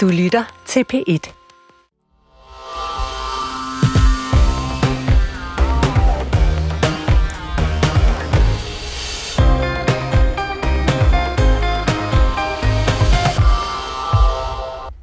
Du lytter til P1.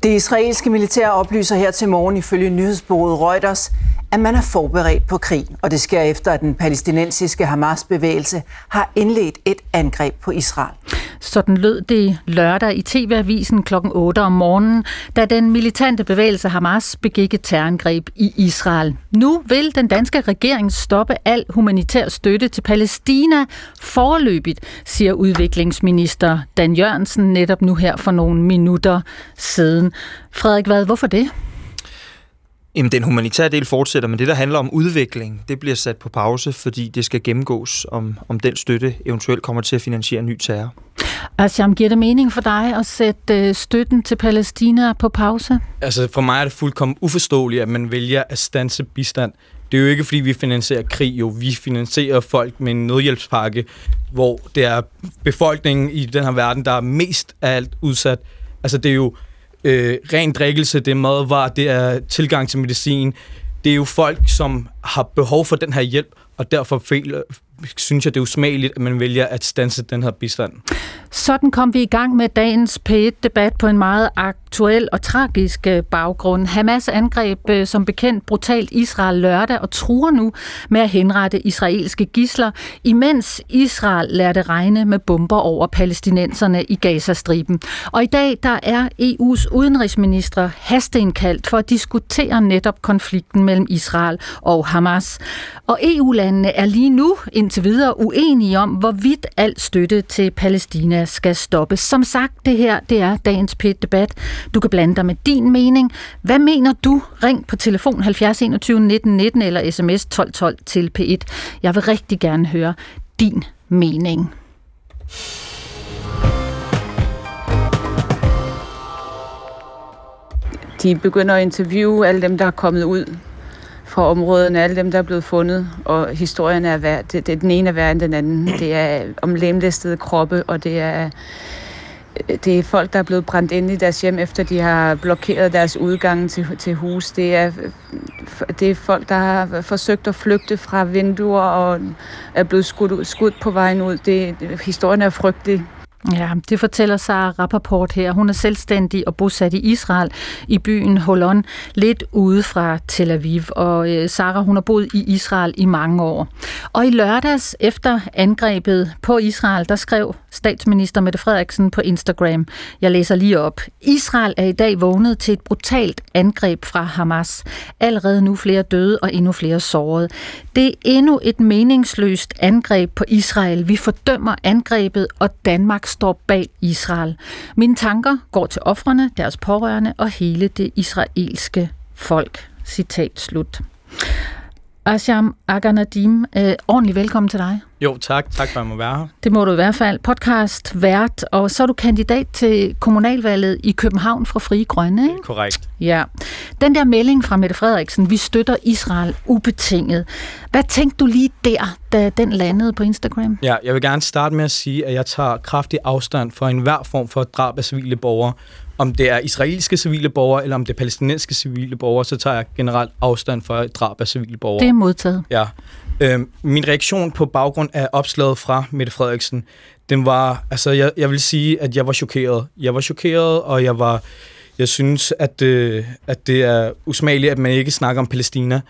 Det israelske militær oplyser her til morgen ifølge nyhedsbureauet Reuters, at man er forberedt på krig, og det sker efter, at den palæstinensiske Hamas-bevægelse har indledt et angreb på Israel. Sådan lød det lørdag i TV-avisen kl. 8 om morgenen, da den militante bevægelse Hamas begik et terrorangreb i Israel. Nu vil den danske regering stoppe al humanitær støtte til Palæstina forløbigt, siger udviklingsminister Dan Jørgensen netop nu her for nogle minutter siden. Frederik Vad, hvorfor det? Jamen, den humanitære del fortsætter, men det, der handler om udvikling, det bliver sat på pause, fordi det skal gennemgås, om, om den støtte eventuelt kommer til at finansiere ny terror. Asham, giver det mening for dig at sætte øh, støtten til Palæstina på pause? Altså, for mig er det fuldkommen uforståeligt, at man vælger at stanse bistand. Det er jo ikke, fordi vi finansierer krig, jo. Vi finansierer folk med en nødhjælpspakke, hvor det er befolkningen i den her verden, der er mest af alt udsat. Altså, det er jo øh, ren drikkelse, det er madvarer, det er tilgang til medicin. Det er jo folk, som har behov for den her hjælp, og derfor føler, synes jeg, det er usmageligt, at man vælger at stanse den her bistand. Sådan kom vi i gang med dagens P1-debat på en meget aktuel og tragisk øh, baggrund. Hamas angreb øh, som bekendt brutalt Israel lørdag og truer nu med at henrette israelske gisler, imens Israel lærte regne med bomber over palæstinenserne i Gazastriben. Og i dag der er EU's udenrigsminister hasteindkaldt for at diskutere netop konflikten mellem Israel og Hamas. Og EU-landene er lige nu indtil videre uenige om, hvorvidt al støtte til Palæstina skal stoppes. Som sagt, det her det er dagens pæt-debat. Du kan blande dig med din mening. Hvad mener du? Ring på telefon 70 21 19 19 eller sms 12 12 til P1. Jeg vil rigtig gerne høre din mening. De begynder at interviewe alle dem, der er kommet ud fra områderne, alle dem, der er blevet fundet, og historien er værd, det, det, den ene er værd end den anden. Det er om lemlæstede kroppe, og det er, det er folk, der er blevet brændt ind i deres hjem, efter de har blokeret deres udgang til, til hus. Det er, det er folk, der har forsøgt at flygte fra vinduer og er blevet skudt, skudt på vejen ud. Det, historien er frygtelig. Ja, det fortæller Sara Rappaport her. Hun er selvstændig og bosat i Israel i byen Holon, lidt ude fra Tel Aviv. Og øh, Sara, hun har boet i Israel i mange år. Og i lørdags efter angrebet på Israel, der skrev statsminister Mette Frederiksen på Instagram. Jeg læser lige op. Israel er i dag vågnet til et brutalt angreb fra Hamas. Allerede nu flere døde og endnu flere sårede. Det er endnu et meningsløst angreb på Israel. Vi fordømmer angrebet, og Danmark står bag Israel. Mine tanker går til offrene, deres pårørende og hele det israelske folk. Citat slut. Asham Aganadim, øh, ordentligt velkommen til dig. Jo, tak. Tak for, at jeg må være her. Det må du i hvert fald. Podcast, vært, og så er du kandidat til kommunalvalget i København fra Frie Grønne, ikke? Korrekt. Ja. Den der melding fra Mette Frederiksen, vi støtter Israel ubetinget. Hvad tænkte du lige der, da den landede på Instagram? Ja, jeg vil gerne starte med at sige, at jeg tager kraftig afstand for enhver form for drab af civile borgere. Om det er israelske civile borgere, eller om det er palæstinensiske civile borgere, så tager jeg generelt afstand et drab af civile borgere. Det er modtaget. Ja. Øhm, min reaktion på baggrund af opslaget fra Mette Frederiksen, den var, altså jeg, jeg vil sige, at jeg var chokeret. Jeg var chokeret, og jeg var, jeg synes, at, øh, at det er usmageligt, at man ikke snakker om Palæstina.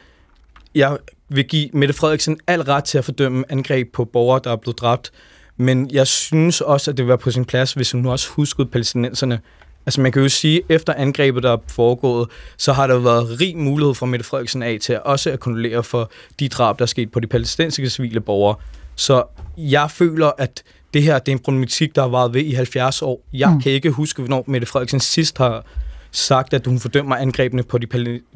Jeg vil give Mette Frederiksen al ret til at fordømme angreb på borgere, der er blevet dræbt, men jeg synes også, at det være på sin plads, hvis hun nu også huskede palæstinenserne. Altså man kan jo sige, at efter angrebet, der er foregået, så har der været rig mulighed for Mette Frederiksen af til også at kondolere for de drab, der er sket på de palæstinensiske civile borgere. Så jeg føler, at det her det er en problematik, der har varet ved i 70 år. Jeg mm. kan ikke huske, hvornår Mette Frederiksen sidst har sagt, at hun fordømmer angrebene på de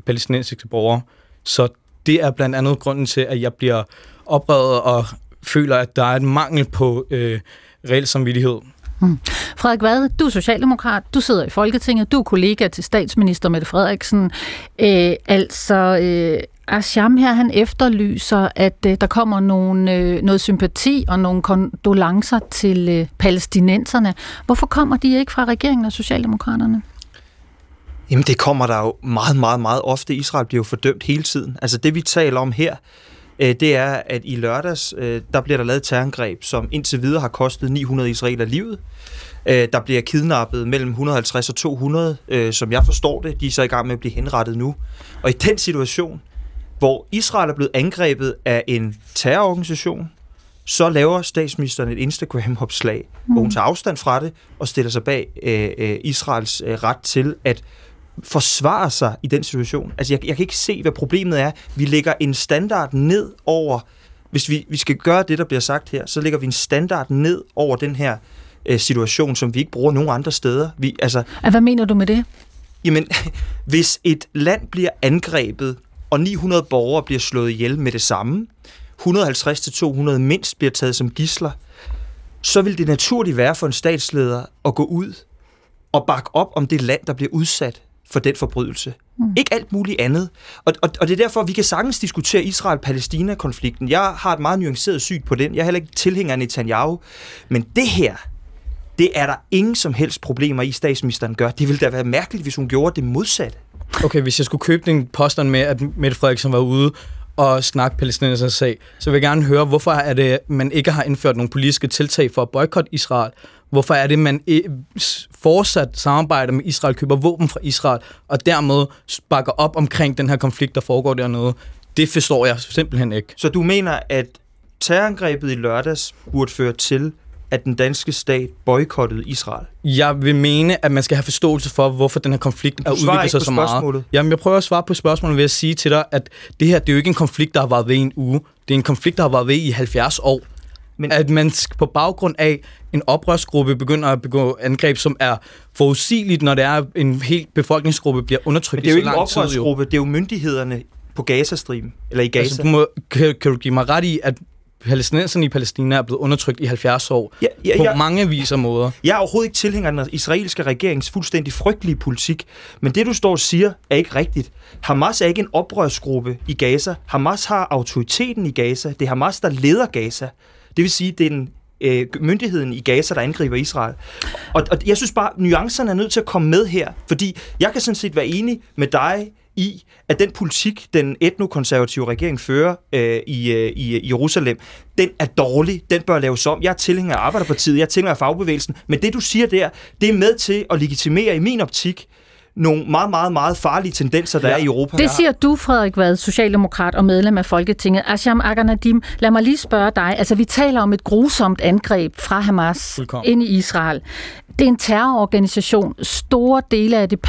palæstinensiske borgere. Så det er blandt andet grunden til, at jeg bliver oprevet og føler, at der er et mangel på øh, reel samvittighed. Hmm. Frederik Vad, du er socialdemokrat, du sidder i Folketinget, du er kollega til statsminister Mette Frederiksen. Øh, altså, øh, Asham her, han efterlyser, at øh, der kommer nogle, øh, noget sympati og nogle kondolencer til øh, palæstinenserne. Hvorfor kommer de ikke fra regeringen og Socialdemokraterne? Jamen det kommer der jo meget, meget, meget ofte. Israel bliver jo fordømt hele tiden. Altså det vi taler om her, øh, det er, at i lørdags, øh, der bliver der lavet terrorangreb, som indtil videre har kostet 900 israeler livet. Øh, der bliver kidnappet mellem 150 og 200, som jeg forstår det. De er så i gang med at blive henrettet nu. Og i den situation, hvor Israel er blevet angrebet af en terrororganisation, så laver statsministeren et Instagram-opslag, mm. hvor hun tager afstand fra det og stiller sig bag øh, Israels øh, ret til at forsvare sig i den situation. Altså, jeg, jeg kan ikke se, hvad problemet er. Vi lægger en standard ned over, hvis vi, vi skal gøre det, der bliver sagt her, så lægger vi en standard ned over den her øh, situation, som vi ikke bruger nogen andre steder. Vi, altså, hvad mener du med det? Jamen, hvis et land bliver angrebet, og 900 borgere bliver slået ihjel med det samme, 150-200 mindst bliver taget som gisler, så vil det naturligt være for en statsleder at gå ud og bakke op om det land, der bliver udsat for den forbrydelse. Mm. Ikke alt muligt andet. Og, og, og det er derfor, vi kan sagtens diskutere Israel-Palæstina-konflikten. Jeg har et meget nuanceret syn på den. Jeg er heller ikke tilhænger af Netanyahu. Men det her, det er der ingen som helst problemer i, statsministeren gør. Det ville da være mærkeligt, hvis hun gjorde det modsatte. Okay, hvis jeg skulle købe den påstand med, at Mette Frederiksen var ude og snakke palæstinensernes sag, så vil jeg gerne høre, hvorfor er det, man ikke har indført nogle politiske tiltag for at boykotte Israel? Hvorfor er det, man fortsat samarbejder med Israel, køber våben fra Israel, og dermed bakker op omkring den her konflikt, der foregår dernede? Det forstår jeg simpelthen ikke. Så du mener, at terrorangrebet i lørdags burde føre til, at den danske stat boykottede Israel? Jeg vil mene, at man skal have forståelse for, hvorfor den her konflikt er udviklet sig så meget. Jamen, jeg prøver at svare på spørgsmålet ved at sige til dig, at det her det er jo ikke en konflikt, der har været ved en uge. Det er en konflikt, der har været ved i 70 år. Men... At man på baggrund af en oprørsgruppe begynder at begå angreb, som er forudsigeligt, når det er en helt befolkningsgruppe bliver undertrykt Men det er jo ikke en oprørsgruppe, det er jo myndighederne på Gazastriben, eller i Gaza. Altså, du må, kan, kan du give mig ret i, at palæstinenserne i Palæstina er blevet undertrykt i 70 år. Ja, ja, på ja, mange vis og måder. Jeg er overhovedet ikke tilhænger af den israelske regerings fuldstændig frygtelige politik. Men det, du står og siger, er ikke rigtigt. Hamas er ikke en oprørsgruppe i Gaza. Hamas har autoriteten i Gaza. Det er Hamas, der leder Gaza. Det vil sige, det er den øh, myndigheden i Gaza, der angriber Israel. Og, og jeg synes bare, nuancerne er nødt til at komme med her, fordi jeg kan sådan set være enig med dig i, at den politik, den etnokonservative regering fører øh, i, øh, i øh, Jerusalem, den er dårlig, den bør laves om. Jeg er tilhænger af Arbejderpartiet, jeg er tilhænger af fagbevægelsen, men det du siger der, det er med til at legitimere i min optik nogle meget, meget, meget farlige tendenser, der ja. er i Europa. Det siger du, Frederik Vad, socialdemokrat og medlem af Folketinget. Asham Aganadim, lad mig lige spørge dig. Altså, vi taler om et grusomt angreb fra Hamas Velkommen. ind i Israel. Det er en terrororganisation. Store dele af det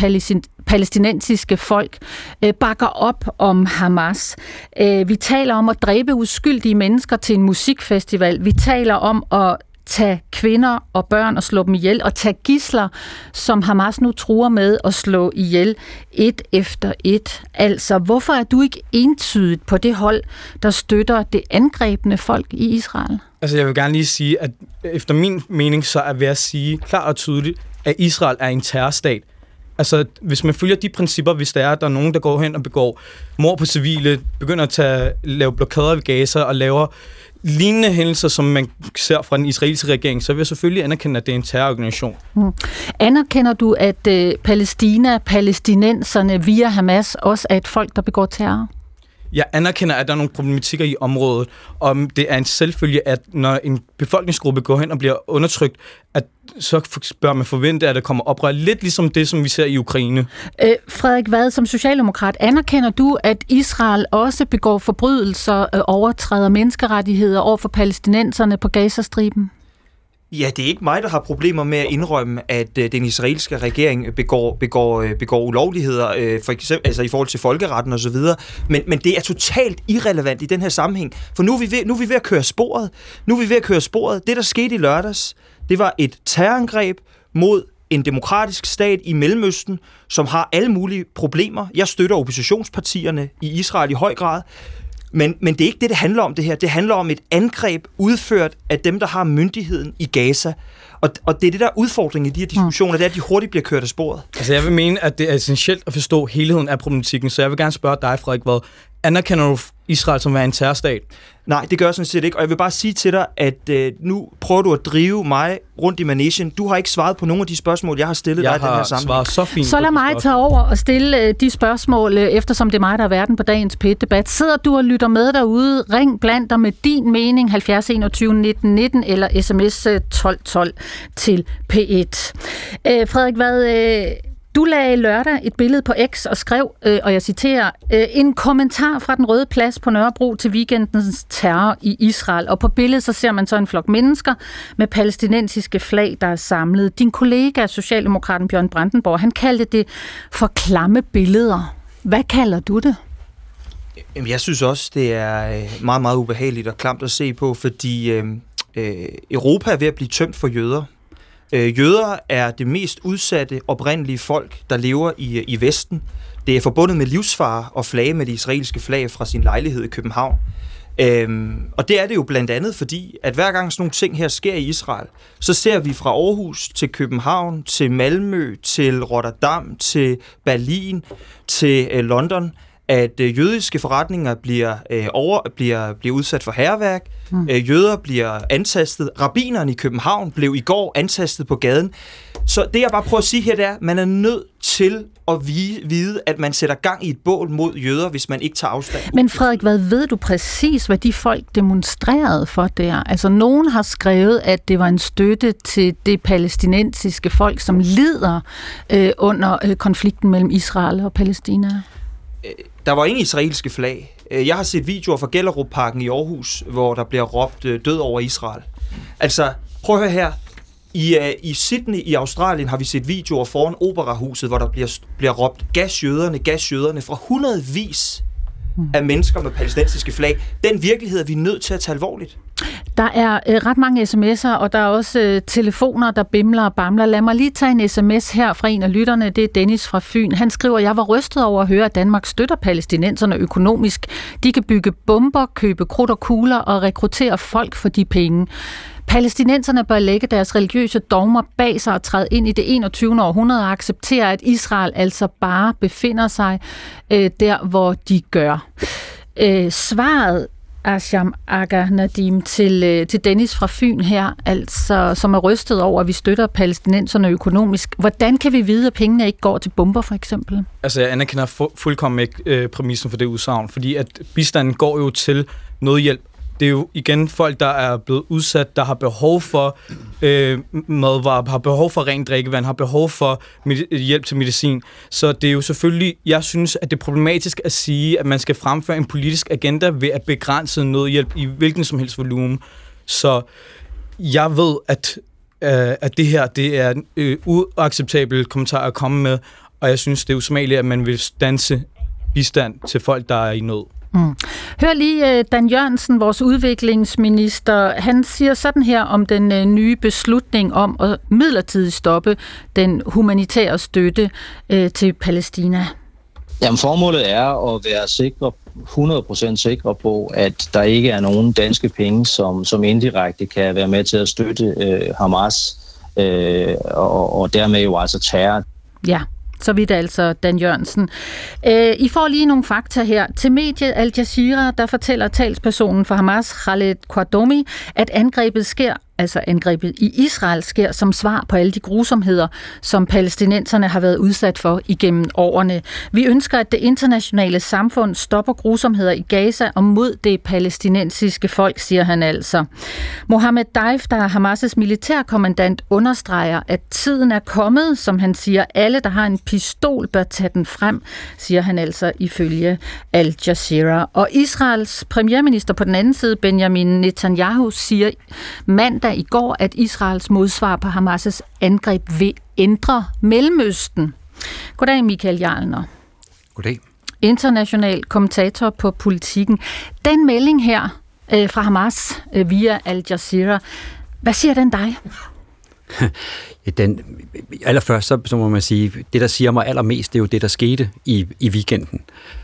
palæstinensiske folk øh, bakker op om Hamas. Øh, vi taler om at dræbe uskyldige mennesker til en musikfestival. Vi taler om at tage kvinder og børn og slå dem ihjel, og tage gisler, som Hamas nu truer med at slå ihjel et efter et. Altså, hvorfor er du ikke entydigt på det hold, der støtter det angrebne folk i Israel? Altså, jeg vil gerne lige sige, at efter min mening, så er ved at sige klart og tydeligt, at Israel er en terrorstat. Altså, hvis man følger de principper, hvis der er, der er nogen, der går hen og begår mord på civile, begynder at tage, lave blokader ved Gaza og laver lignende hændelser, som man ser fra den israelske regering, så vil jeg selvfølgelig anerkende, at det er en terrororganisation. Mm. Anerkender du, at øh, Palæstina, palæstinenserne via Hamas også er et folk, der begår terror? Jeg anerkender, at der er nogle problematikker i området, og det er en selvfølge, at når en befolkningsgruppe går hen og bliver undertrykt, at så bør man forvente, at der kommer oprør. Lidt ligesom det, som vi ser i Ukraine. Øh, Frederik Vad, som socialdemokrat, anerkender du, at Israel også begår forbrydelser, øh, overtræder menneskerettigheder over for palæstinenserne på Gazastriben? Ja, det er ikke mig, der har problemer med at indrømme, at øh, den israelske regering øh, begår, begår, øh, begår ulovligheder, øh, for eksempel, altså i forhold til folkeretten osv., men, men det er totalt irrelevant i den her sammenhæng, for nu er, vi ved, nu er vi ved at køre sporet. Nu er vi ved at køre sporet. Det, der skete i lørdags, det var et terrorangreb mod en demokratisk stat i Mellemøsten, som har alle mulige problemer. Jeg støtter oppositionspartierne i Israel i høj grad, men, men det er ikke det, det handler om det her. Det handler om et angreb udført af dem, der har myndigheden i Gaza. Og, og det er det der udfordring i de her diskussioner, det er, at de hurtigt bliver kørt af sporet. Altså jeg vil mene, at det er essentielt at forstå helheden af problematikken, så jeg vil gerne spørge dig, Frederik, hvad anerkender du Israel som være en terrorstat? Nej, det gør jeg sådan set ikke. Og jeg vil bare sige til dig, at øh, nu prøver du at drive mig rundt i manesien. Du har ikke svaret på nogle af de spørgsmål, jeg har stillet jeg dig i den her sammenhæng. Jeg har så fint Så lad mig tage over og stille øh, de spørgsmål, øh, eftersom det er mig, der er verden på dagens P1-debat. Sidder du og lytter med derude? Ring blandt dig med din mening 70 21 19 19 eller sms 12 12 til P1. Øh, Frederik, hvad... Øh, du lagde lørdag et billede på X og skrev, øh, og jeg citerer, øh, en kommentar fra den røde plads på Nørrebro til weekendens terror i Israel. Og på billedet så ser man så en flok mennesker med palæstinensiske flag, der er samlet. Din kollega, Socialdemokraten Bjørn Brandenborg, han kaldte det for klamme billeder. Hvad kalder du det? Jeg synes også, det er øh, meget, meget ubehageligt og klamt at se på, fordi øh, øh Europa er ved at blive tømt for jøder. Øh, jøder er det mest udsatte oprindelige folk, der lever i, øh, i Vesten. Det er forbundet med livsfare og flage med det israelske flag fra sin lejlighed i København. Øhm, og det er det jo blandt andet, fordi at hver gang sådan nogle ting her sker i Israel, så ser vi fra Aarhus til København, til Malmø, til Rotterdam, til Berlin, til øh, London, at øh, jødiske forretninger bliver, øh, over, bliver, bliver udsat for herværk, mm. øh, jøder bliver antastet, rabinerne i København blev i går antastet på gaden. Så det jeg bare prøver at sige her, det er, at man er nødt til at vide, at man sætter gang i et bål mod jøder, hvis man ikke tager afstand. Men Frederik, hvad ved du præcis, hvad de folk demonstrerede for der? Altså, nogen har skrevet, at det var en støtte til det palæstinensiske folk, som lider øh, under øh, konflikten mellem Israel og Palæstina. Der var ingen israelske flag. Øh, jeg har set videoer fra Gellerup-parken i Aarhus, hvor der bliver råbt øh, død over Israel. Altså, prøv at høre her. I, uh, I Sydney i Australien har vi set videoer foran operahuset, hvor der bliver, bliver råbt gasjøderne, gasjøderne fra hundredvis af mennesker med palæstinensiske flag. Den virkelighed er vi nødt til at tage alvorligt. Der er øh, ret mange sms'er, og der er også øh, telefoner, der bimler og bamler. Lad mig lige tage en sms her fra en af lytterne. Det er Dennis fra Fyn. Han skriver, jeg var rystet over at høre, at Danmark støtter palæstinenserne økonomisk. De kan bygge bomber, købe krudt og kugler og rekruttere folk for de penge. Palæstinenserne bør lægge deres religiøse dogmer bag sig og træde ind i det 21. århundrede og acceptere, at Israel altså bare befinder sig øh, der, hvor de gør. Øh, svaret Asham Aga Nadim til, øh, til Dennis fra Fyn her, altså, som er rystet over, at vi støtter palæstinenserne økonomisk. Hvordan kan vi vide, at pengene ikke går til bomber, for eksempel? Altså, jeg anerkender fu- fuldkommen ikke øh, præmissen for det udsagn, fordi at bistanden går jo til nødhjælp det er jo igen folk, der er blevet udsat, der har behov for øh, madvarer, har behov for rent drikkevand, har behov for hjælp til medicin. Så det er jo selvfølgelig, jeg synes, at det er problematisk at sige, at man skal fremføre en politisk agenda ved at begrænse nødhjælp i hvilken som helst volumen. Så jeg ved, at, øh, at det her det er en øh, uacceptabel kommentar at komme med, og jeg synes, det er usmageligt, at man vil stanse bistand til folk, der er i nød. Mm. Hør lige øh, Dan Jørgensen, vores udviklingsminister. Han siger sådan her om den øh, nye beslutning om at midlertidigt stoppe den humanitære støtte øh, til Palæstina. Jamen, formålet er at være sikre 100% sikre på, at der ikke er nogen danske penge, som, som indirekte kan være med til at støtte øh, Hamas, øh, og, og dermed jo altså terror. Ja, så vidt altså Dan Jørgensen. Øh, I får lige nogle fakta her. Til mediet Al Jazeera, der fortæller talspersonen for Hamas, Khaled Kwardomi, at angrebet sker altså angrebet i Israel, sker som svar på alle de grusomheder, som palæstinenserne har været udsat for igennem årene. Vi ønsker, at det internationale samfund stopper grusomheder i Gaza og mod det palæstinensiske folk, siger han altså. Mohammed Daif, der er Hamas' militærkommandant, understreger, at tiden er kommet, som han siger, alle, der har en pistol, bør tage den frem, siger han altså ifølge Al Jazeera. Og Israels premierminister på den anden side, Benjamin Netanyahu, siger mandag i går, at Israels modsvar på Hamas' angreb vil ændre Mellemøsten. Goddag, Michael Jarlner. Goddag. International kommentator på politikken. Den melding her øh, fra Hamas øh, via Al Jazeera, hvad siger den dig? den, allerførst så, så må man sige, det der siger mig allermest, det er jo det, der skete i, i weekenden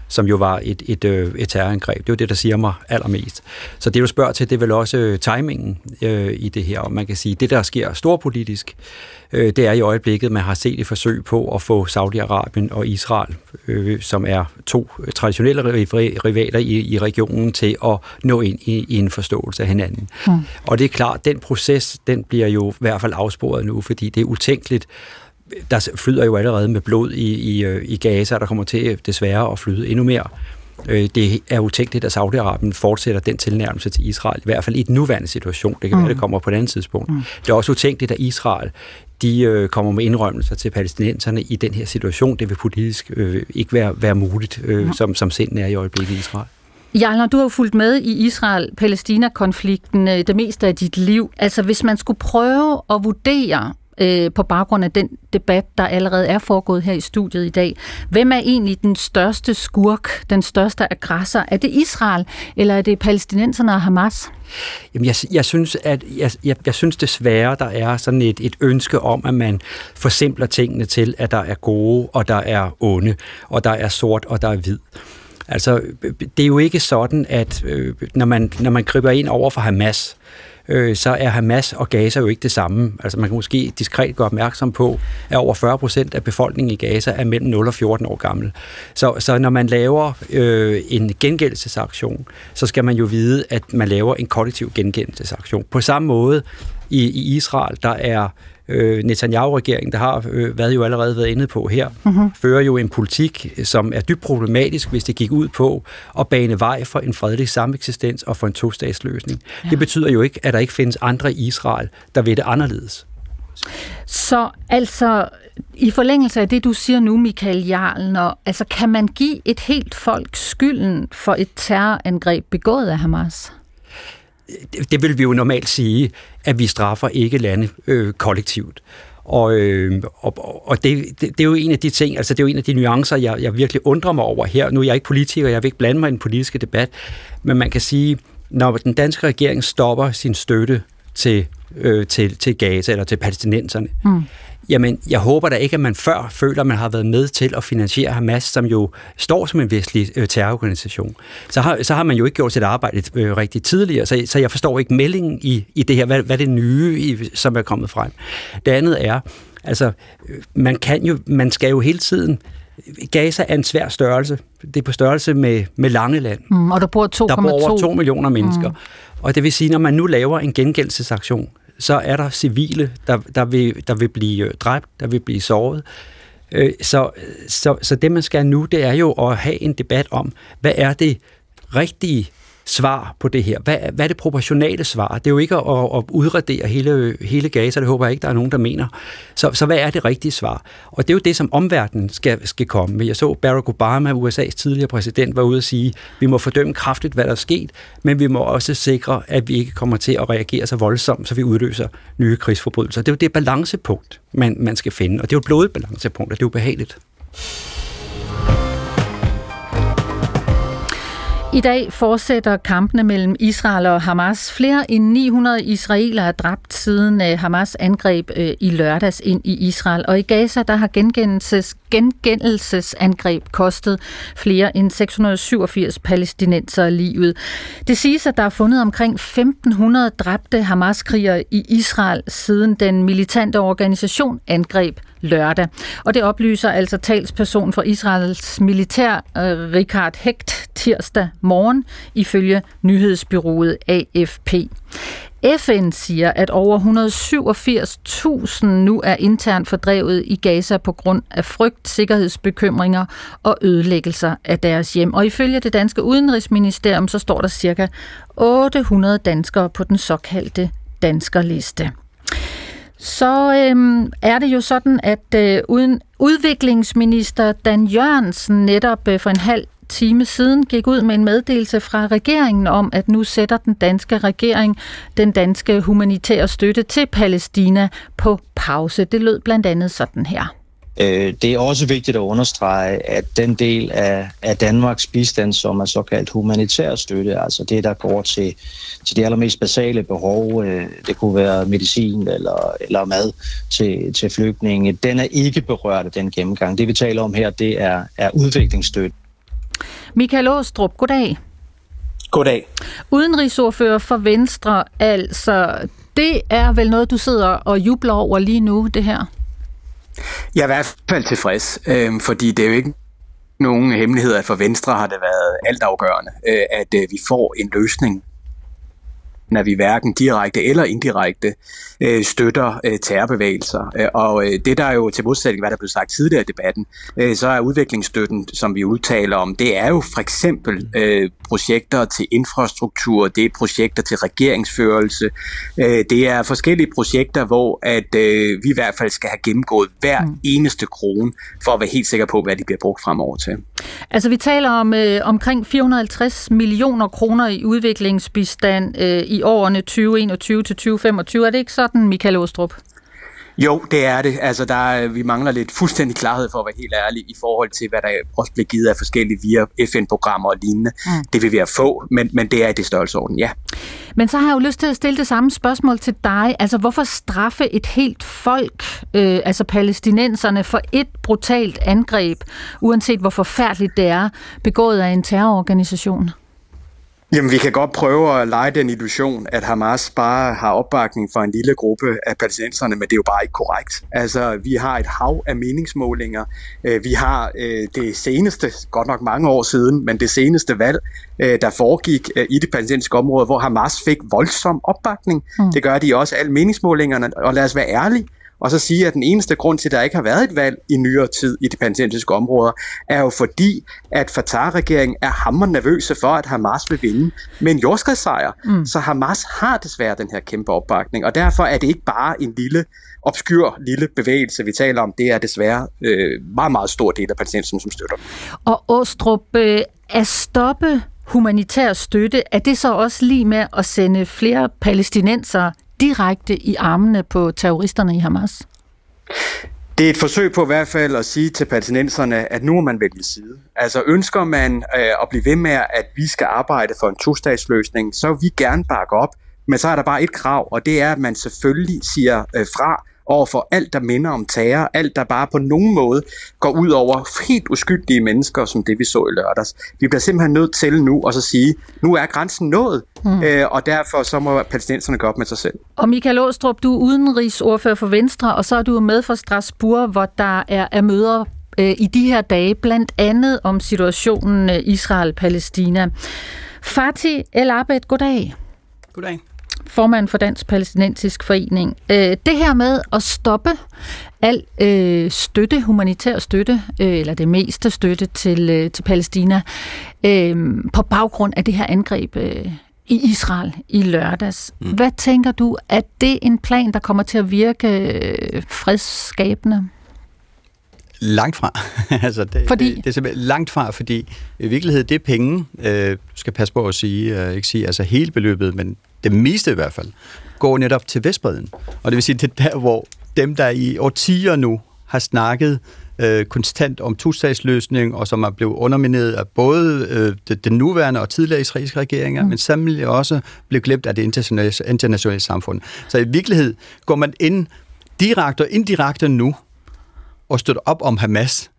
som jo var et, et, øh, et terrorangreb. Det er jo det, der siger mig allermest. Så det, du spørger til, det er vel også øh, timingen øh, i det her. Og man kan sige, det, der sker storpolitisk, øh, det er i øjeblikket, man har set et forsøg på at få Saudi-Arabien og Israel, øh, som er to traditionelle rivaler i, i regionen, til at nå ind i, i en forståelse af hinanden. Mm. Og det er klart, den proces, den bliver jo i hvert fald afsporet nu, fordi det er utænkeligt, der flyder jo allerede med blod i, i, øh, i Gaza, der kommer til desværre at flyde endnu mere. Øh, det er utænkeligt, at Saudi-Arabien fortsætter den tilnærmelse til Israel, i hvert fald i den nuværende situation. Det kan mm. være, det kommer på et andet tidspunkt. Mm. Det er også utænkeligt, at Israel de øh, kommer med indrømmelser til palæstinenserne i den her situation. Det vil politisk øh, ikke være, være muligt, øh, mm. som, som sind er i øjeblikket i Israel. Jarlner, du har jo fulgt med i Israel-Palæstina-konflikten det meste af dit liv. Altså, hvis man skulle prøve at vurdere, øh, på baggrund af den debat, der allerede er foregået her i studiet i dag. Hvem er egentlig den største skurk, den største aggressor? Er det Israel, eller er det palæstinenserne og Hamas? Jamen, jeg, jeg, synes, at jeg, jeg, jeg synes desværre, der er sådan et, et ønske om, at man forsimpler tingene til, at der er gode, og der er onde, og der er sort, og der er hvid. Altså, det er jo ikke sådan, at øh, når, man, når man griber ind over for Hamas, øh, Øh, så er Hamas og Gaza jo ikke det samme. Altså man kan måske diskret gøre opmærksom på, at over 40 procent af befolkningen i Gaza er mellem 0 og 14 år gammel. Så, så når man laver øh, en gengældelsesaktion, så skal man jo vide, at man laver en kollektiv gengældelsesaktion. På samme måde i, i Israel, der er øh, Netanyahu-regeringen, der har øh, hvad jo allerede været inde på her, mm-hmm. fører jo en politik, som er dybt problematisk, hvis det gik ud på at bane vej for en fredelig sameksistens og for en to-statsløsning. Ja. Det betyder jo ikke, at der ikke findes andre i Israel, der vil det anderledes. Så altså, i forlængelse af det, du siger nu, Michael Jarlen, og, altså, kan man give et helt folk skylden for et terrorangreb begået af Hamas? det, det vil vi jo normalt sige, at vi straffer ikke lande øh, kollektivt. Og, øh, og, og det, det, det er jo en af de ting, altså det er jo en af de nuancer, jeg, jeg virkelig undrer mig over her. Nu er jeg ikke politiker, jeg vil ikke blande mig i den politiske debat, men man kan sige, når den danske regering stopper sin støtte til, øh, til, til Gaza eller til palæstinenserne, mm Jamen, jeg håber da ikke, at man før føler, at man har været med til at finansiere Hamas, som jo står som en vestlig øh, terrororganisation. Så har, så har man jo ikke gjort sit arbejde øh, rigtig tidligere, så, så jeg forstår ikke meldingen i, i det her, hvad, hvad det nye, i, som er kommet frem. Det andet er, altså, man, kan jo, man skal jo hele tiden Gaza er en svær størrelse. Det er på størrelse med, med Langeland. Mm, og der bor 2,2 Der bor over 2 millioner mennesker. Mm. Og det vil sige, når man nu laver en gengældelsesaktion, så er der civile, der, der, vil, der vil blive øh, dræbt, der vil blive såret. Øh, så, så, så det, man skal nu, det er jo at have en debat om, hvad er det rigtige svar på det her? Hvad, hvad er det proportionale svar? Det er jo ikke at, at udradere hele, hele Gaza, det håber jeg ikke, der er nogen, der mener. Så, så hvad er det rigtige svar? Og det er jo det, som omverdenen skal, skal komme med. Jeg så Barack Obama, USA's tidligere præsident, var ude at sige, vi må fordømme kraftigt, hvad der er sket, men vi må også sikre, at vi ikke kommer til at reagere så voldsomt, så vi udløser nye krigsforbrydelser. Det er jo det balancepunkt, man, man skal finde, og det er jo et blodet balancepunkt, og det er jo I dag fortsætter kampene mellem Israel og Hamas. Flere end 900 israelere er dræbt siden øh, Hamas angreb øh, i lørdags ind i Israel. Og i Gaza der har gengældelses, gengældelsesangreb kostet flere end 687 palæstinenser livet. Det siges, at der er fundet omkring 1500 dræbte Hamas-krigere i Israel siden den militante organisation angreb lørdag. Og det oplyser altså talsperson for Israels militær, øh, Richard Hecht, tirsdag morgen, ifølge nyhedsbyrået AFP. FN siger, at over 187.000 nu er internt fordrevet i Gaza på grund af frygt, sikkerhedsbekymringer og ødelæggelser af deres hjem. Og ifølge det danske udenrigsministerium, så står der cirka 800 danskere på den såkaldte danskerliste så øhm, er det jo sådan, at øh, uden udviklingsminister Dan Jørgensen netop øh, for en halv time siden gik ud med en meddelelse fra regeringen om, at nu sætter den danske regering den danske humanitære støtte til Palæstina på pause. Det lød blandt andet sådan her. Øh, det er også vigtigt at understrege, at den del af, af Danmarks bistand, som er såkaldt humanitær støtte, altså det, der går til, til de allermest basale behov, øh, det kunne være medicin eller, eller mad til, til flygtninge, den er ikke berørt af den gennemgang. Det vi taler om her, det er, er udviklingsstøtte. Michael Åstrup, goddag. Goddag. Udenrigsordfører for Venstre, altså det er vel noget, du sidder og jubler over lige nu, det her? Jeg er i hvert fald tilfreds, øh, fordi det er jo ikke nogen hemmelighed, at for Venstre har det været altafgørende, øh, at øh, vi får en løsning når vi hverken direkte eller indirekte øh, støtter øh, terrorbevægelser. Øh, og øh, det der er jo til modsætning, hvad der blev sagt tidligere i debatten, øh, så er udviklingsstøtten, som vi udtaler om, det er jo for eksempel øh, projekter til infrastruktur, det er projekter til regeringsførelse, øh, det er forskellige projekter, hvor at øh, vi i hvert fald skal have gennemgået hver mm. eneste krone, for at være helt sikker på, hvad de bliver brugt fremover til. Altså vi taler om øh, omkring 450 millioner kroner i udviklingsbistand øh, i årene 2021 til 2025. Er det ikke sådan, Michael Åstrup? Jo, det er det. Altså, der er, vi mangler lidt fuldstændig klarhed for at være helt ærlig i forhold til, hvad der også bliver givet af forskellige via FN-programmer og lignende. Mm. Det vil vi have få, men, men det er i det størrelsesorden, ja. Men så har jeg jo lyst til at stille det samme spørgsmål til dig. Altså, hvorfor straffe et helt folk, øh, altså palæstinenserne, for et brutalt angreb, uanset hvor forfærdeligt det er, begået af en terrororganisation? Jamen, vi kan godt prøve at lege den illusion, at Hamas bare har opbakning for en lille gruppe af palæstinenserne, men det er jo bare ikke korrekt. Altså, vi har et hav af meningsmålinger. Øh, vi har øh, det seneste, godt nok mange år siden, men det seneste valg, øh, der foregik i det palæstinensiske område, hvor Hamas fik voldsom opbakning. Mm. Det gør de også alle meningsmålingerne, og lad os være ærlige og så sige, at den eneste grund til, at der ikke har været et valg i nyere tid i de palæstinensiske områder, er jo fordi, at Fatah-regeringen er hammer nervøse for, at Hamas vil vinde med en jordskredssejr. Mm. Så Hamas har desværre den her kæmpe opbakning, og derfor er det ikke bare en lille obskyr lille bevægelse, vi taler om. Det er desværre øh, meget, meget stor del af palæstinenserne, som støtter. Og Åstrup, øh, at stoppe humanitær støtte, er det så også lige med at sende flere palæstinenser direkte i armene på terroristerne i Hamas? Det er et forsøg på i hvert fald at sige til palæstinenserne, at nu må man vælge side. Altså ønsker man øh, at blive ved med, at vi skal arbejde for en to-statsløsning, så vil vi gerne bakke op. Men så er der bare et krav, og det er, at man selvfølgelig siger øh, fra over for alt, der minder om terror, alt, der bare på nogen måde går ud over helt uskyldige mennesker, som det vi så i lørdags. Vi bliver simpelthen nødt til nu at så sige, nu er grænsen nået, mm. øh, og derfor så må palæstinenserne gå op med sig selv. Og Michael Åstrup, du er udenrigsordfører for Venstre, og så er du med fra Strasbourg, hvor der er, er møder øh, i de her dage, blandt andet om situationen øh, Israel-Palæstina. Fatih El Abed, goddag. Goddag formand for Dansk Palæstinensisk Forening. Øh, det her med at stoppe al øh, støtte, humanitær støtte, øh, eller det meste støtte til, øh, til Palæstina, øh, på baggrund af det her angreb øh, i Israel i lørdags. Mm. Hvad tænker du, er det en plan, der kommer til at virke øh, fredsskabende? Langt fra. altså det, fordi? Det, det er simpelthen langt fra, fordi i virkeligheden det er penge, øh, skal passe på at sige, øh, ikke sige altså hele beløbet, men det meste i hvert fald, går netop til Vestbreden. Og det vil sige, det er der, hvor dem, der i årtier nu har snakket øh, konstant om to-statsløsning, og som er blevet undermineret af både øh, den nuværende og tidligere israelske regeringer, mm. men samtidig også blevet glemt af det internationale, internationale samfund. Så i virkelighed går man ind direkte og indirekte nu og støtter op om Hamas,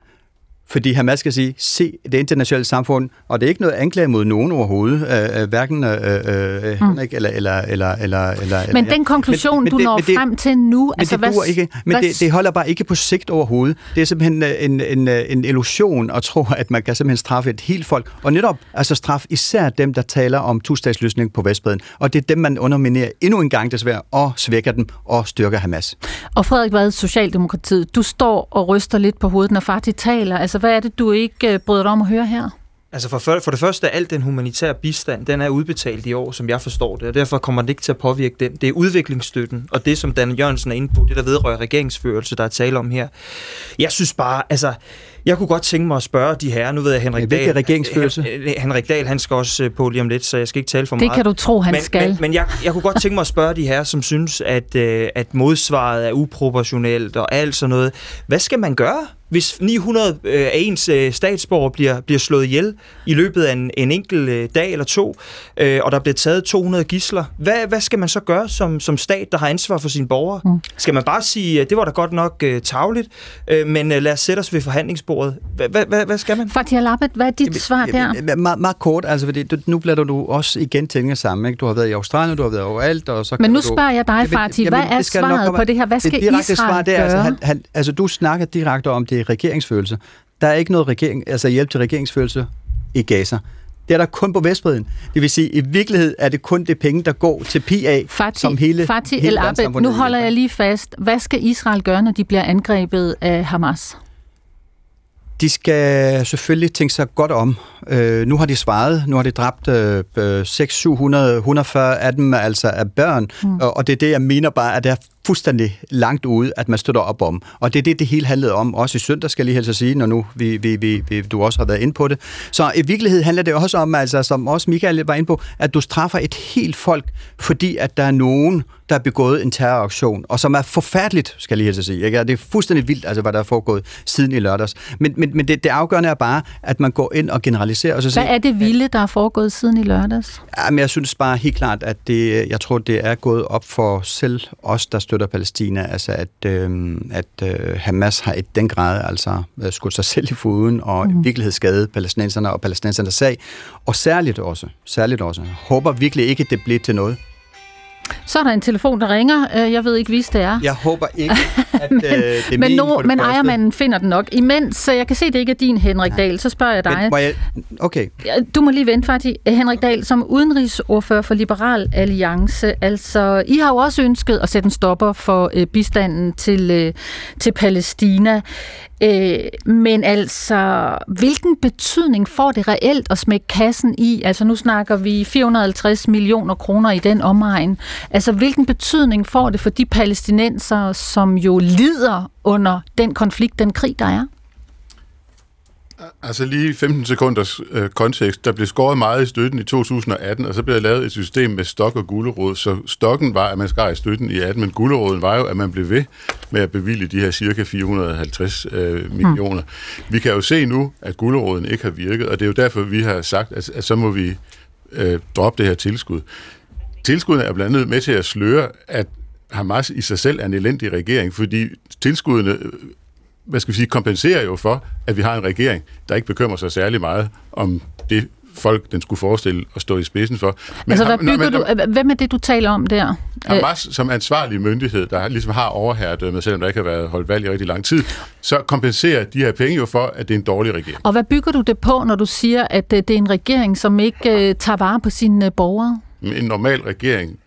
fordi Hamas skal sige, se det internationale samfund, og det er ikke noget anklage mod nogen overhovedet, øh, øh hverken øh, øh, mm. Henrik eller, eller, eller, eller, eller... Men den konklusion, men, men, du det, når det, frem til nu... Men altså, det hvad, ikke. Men hvad, det, det holder bare ikke på sigt overhovedet. Det er simpelthen øh, en, en, øh, en illusion at tro, at man kan simpelthen straffe et helt folk. Og netop altså straf især dem, der taler om to-statsløsning på Vestbreden. Og det er dem, man underminerer endnu en gang desværre, og svækker dem og styrker Hamas. Og Frederik Vad, Socialdemokratiet, du står og ryster lidt på hovedet, når Fatih taler. Altså, hvad er det, du ikke øh, bryder dig om at høre her? Altså for, for det første, al den humanitære bistand, den er udbetalt i år, som jeg forstår det, og derfor kommer det ikke til at påvirke den. Det er udviklingsstøtten, og det, som Dan Jørgensen er inde på, det der vedrører regeringsførelse, der er tale om her. Jeg synes bare, altså, jeg kunne godt tænke mig at spørge de her. Nu ved jeg, Henrik Dahl... regeringsførelse? Henrik Dahl, han skal også øh, på lige om lidt, så jeg skal ikke tale for det meget. Det kan du tro, han men, skal. Men, men jeg, jeg kunne godt tænke mig at spørge de her, som synes, at, øh, at modsvaret er uproportionelt og alt sådan noget. Hvad skal man gøre? Hvis 900 øh, af ens øh, statsborger bliver, bliver slået ihjel i løbet af en, en enkelt øh, dag eller to, øh, og der bliver taget 200 gisler, hvad, hvad skal man så gøre som, som stat, der har ansvar for sine borgere? Mm. Skal man bare sige, at det var da godt nok øh, tavligt, øh, men øh, lad os sætte os ved forhandlingsbordet? Hvad, hvad, hvad skal man? Fatih Alabet, hvad er dit jamen, svar der? Jamen, meget, meget kort, altså, fordi du, nu blander du også igen tingene sammen. Ikke? Du har været i Australien, du har været overalt, og så Men nu spørger jeg dig, Fatih, hvad er svaret på det her? Hvad skal det Israel svar, det er, altså, han, han, altså, du snakker direkte om det regeringsfølelse. Der er ikke noget regering, altså hjælp til regeringsfølelse i Gaza. Det er der kun på Vestbreden. Det vil sige, i virkeligheden er det kun det penge, der går til PA, Fatih, som hele, Fatih hele El Nu holder jeg lige fast. Hvad skal Israel gøre, når de bliver angrebet af Hamas? De skal selvfølgelig tænke sig godt om. Øh, nu har de svaret. Nu har de dræbt øh, 6 700, 140 af dem altså af børn. Mm. Og, og det er det, jeg mener bare, at det er fuldstændig langt ude, at man støtter op om. Og det er det, det hele handlede om. Også i søndag, skal jeg lige helst sige, når nu vi, vi, vi, vi, du også har været inde på det. Så i virkeligheden handler det også om, altså, som også Michael var inde på, at du straffer et helt folk, fordi at der er nogen, der har begået en terroraktion, og som er forfærdeligt, skal jeg lige helst sige. Ikke? Det er fuldstændig vildt, altså, hvad der er foregået siden i lørdags. Men, men, men det, det afgørende er bare, at man går ind og generaliserer. Og så hvad siger, er det vilde, der er foregået siden i lørdags? Jamen, jeg synes bare helt klart, at det, jeg tror, det er gået op for selv os, der støtter Palæstina, altså at, øh, at øh, Hamas har i den grad altså øh, skudt sig selv i foden og mm. i virkelighed skadet palæstinenserne og palæstinensernes sag, og særligt også, særligt også. Håber virkelig ikke, det bliver til noget. Så er der en telefon, der ringer. Øh, jeg ved ikke, hvis det er. Jeg håber ikke, at men, øh, det er men, no, men ejermanden finder den nok. Imens, jeg kan se, det ikke er din, Henrik Dahl, så spørger jeg dig. Men, jeg, okay. Du må lige vente, faktisk. Henrik Dahl, som udenrigsordfører for Liberal Alliance, altså, I har jo også ønsket at sætte en stopper for øh, bistanden til, øh, til Palæstina. Øh, men altså, hvilken betydning får det reelt at smække kassen i? Altså, nu snakker vi 450 millioner kroner i den omegn. Altså, hvilken betydning får det for de palæstinenser, som jo lider under den konflikt, den krig, der er? Altså lige 15 sekunders øh, kontekst. Der blev skåret meget i støtten i 2018, og så blev der lavet et system med stok og gulerod. Så stokken var, at man skar i støtten i 18, men guleroden var jo, at man blev ved med at bevilge de her cirka 450 øh, millioner. Mm. Vi kan jo se nu, at guleroden ikke har virket, og det er jo derfor, vi har sagt, at, at så må vi øh, droppe det her tilskud. Tilskuddene er blandt andet med til at sløre, at Hamas i sig selv er en elendig regering, fordi tilskuddene hvad skal vi sige, kompenserer jo for, at vi har en regering, der ikke bekymrer sig særlig meget om det folk, den skulle forestille at stå i spidsen for. Men altså, hvad bygger når, du, hvem er det, du taler om der? Hamas som ansvarlig myndighed, der ligesom har overherredømmet, selvom der ikke har været holdt valg i rigtig lang tid, så kompenserer de her penge jo for, at det er en dårlig regering. Og hvad bygger du det på, når du siger, at det er en regering, som ikke tager vare på sine borgere? En normal regering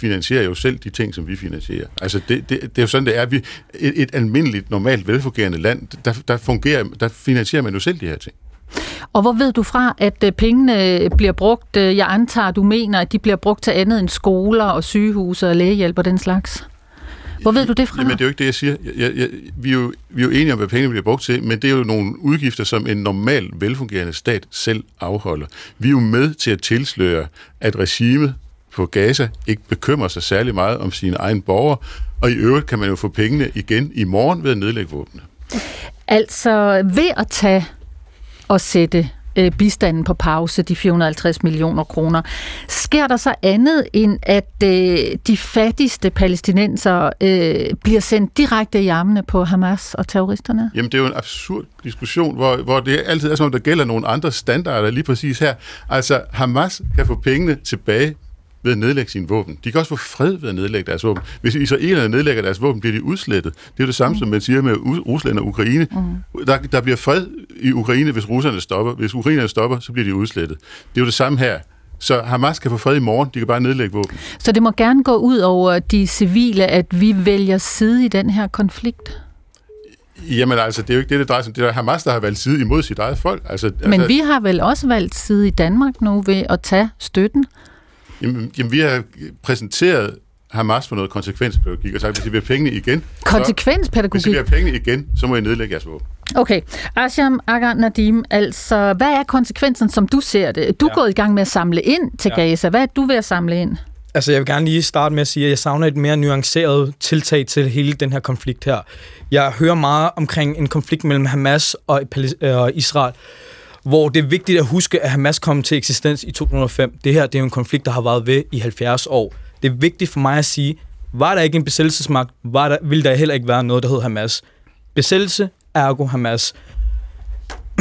finansierer jo selv de ting, som vi finansierer. Altså, det, det, det er jo sådan, det er. Vi, et, et almindeligt, normalt, velfungerende land, der, der, fungerer, der finansierer man jo selv de her ting. Og hvor ved du fra, at øh, pengene bliver brugt? Øh, jeg antager, du mener, at de bliver brugt til andet end skoler og sygehuse og lægehjælp og den slags? Hvor ved du det fra? Jamen, det er jo ikke det, jeg siger. Jeg, jeg, vi, er jo, vi er jo enige om, hvad pengene bliver brugt til, men det er jo nogle udgifter, som en normal, velfungerende stat selv afholder. Vi er jo med til at tilsløre, at regimet på Gaza ikke bekymrer sig særlig meget om sine egne borgere, og i øvrigt kan man jo få pengene igen i morgen ved at nedlægge våbnene. Altså ved at tage og sætte øh, bistanden på pause, de 450 millioner kroner. Sker der så andet end, at øh, de fattigste palæstinenser øh, bliver sendt direkte i armene på Hamas og terroristerne? Jamen, det er jo en absurd diskussion, hvor, hvor det altid er som om, der gælder nogle andre standarder lige præcis her. Altså, Hamas kan få pengene tilbage ved at nedlægge sine våben. De kan også få fred ved at nedlægge deres våben. Hvis israelerne nedlægger deres våben, bliver de udslettet. Det er jo det samme, mm. som man siger med Rusland og Ukraine. Mm. Der, der bliver fred i Ukraine, hvis russerne stopper. Hvis ukrainerne stopper, så bliver de udslettet. Det er jo det samme her. Så Hamas kan få fred i morgen, de kan bare nedlægge våben. Så det må gerne gå ud over de civile, at vi vælger side i den her konflikt? Jamen altså, det er jo ikke det, det drejer sig om. Det er Hamas, der har valgt side imod sit eget folk. Altså, Men altså, vi har vel også valgt side i Danmark nu ved at tage støtten? Jamen, jamen vi har præsenteret Hamas for noget konsekvenspædagogik og sagt, hvis I vil have pengene igen... Konsekvenspædagogik? Så, hvis I vil have pengene igen, så må I nedlægge jeres våben. Okay. Asham Agar Nadim, altså, hvad er konsekvensen, som du ser det? Du er ja. gået i gang med at samle ind til ja. Gaza. Hvad er du ved at samle ind? Altså, jeg vil gerne lige starte med at sige, at jeg savner et mere nuanceret tiltag til hele den her konflikt her. Jeg hører meget omkring en konflikt mellem Hamas og Israel, hvor det er vigtigt at huske, at Hamas kom til eksistens i 2005. Det her det er jo en konflikt, der har været ved i 70 år. Det er vigtigt for mig at sige, var der ikke en besættelsesmagt, var der, ville der heller ikke være noget, der hed Hamas. Besættelse, ergo Hamas.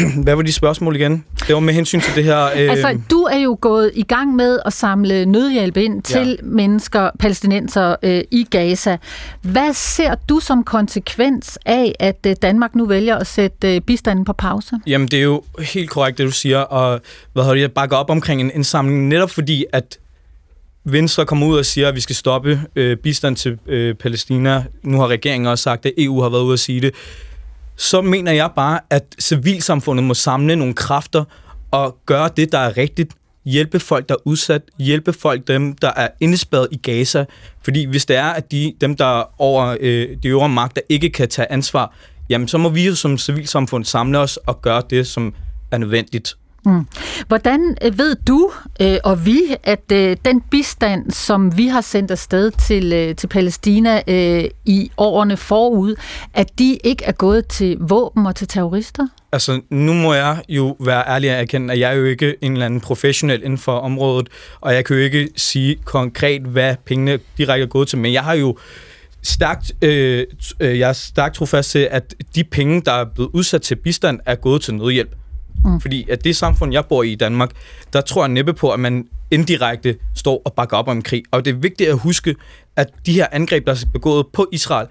Hvad var de spørgsmål igen? Det var med hensyn til det her... Øh... Altså, du er jo gået i gang med at samle nødhjælp ind til ja. mennesker, palæstinenser øh, i Gaza. Hvad ser du som konsekvens af, at øh, Danmark nu vælger at sætte øh, bistanden på pause? Jamen, det er jo helt korrekt, det du siger, og hvad har jeg bakker op omkring en indsamling, netop fordi, at Venstre kommer ud og siger, at vi skal stoppe øh, bistand til øh, Palæstina. Nu har regeringen også sagt, at EU har været ude at sige det så mener jeg bare, at civilsamfundet må samle nogle kræfter og gøre det, der er rigtigt. Hjælpe folk, der er udsat. Hjælpe folk, dem, der er indespærret i Gaza. Fordi hvis det er, at de, dem, der over øh, de øvre magter ikke kan tage ansvar, jamen så må vi jo som civilsamfund samle os og gøre det, som er nødvendigt. Mm. Hvordan øh, ved du øh, og vi, at øh, den bistand, som vi har sendt afsted til, øh, til Palæstina øh, i årene forud, at de ikke er gået til våben og til terrorister? Altså, nu må jeg jo være ærlig at erkende, at jeg er jo ikke en eller anden professionel inden for området, og jeg kan jo ikke sige konkret, hvad pengene direkte er gået til, men jeg har jo stærkt, øh, øh jeg er stærkt trofast til, at de penge, der er blevet udsat til bistand, er gået til nødhjælp. Mm. Fordi at det samfund, jeg bor i i Danmark, der tror jeg næppe på, at man indirekte står og bakker op om krig. Og det er vigtigt at huske, at de her angreb, der er begået på Israel,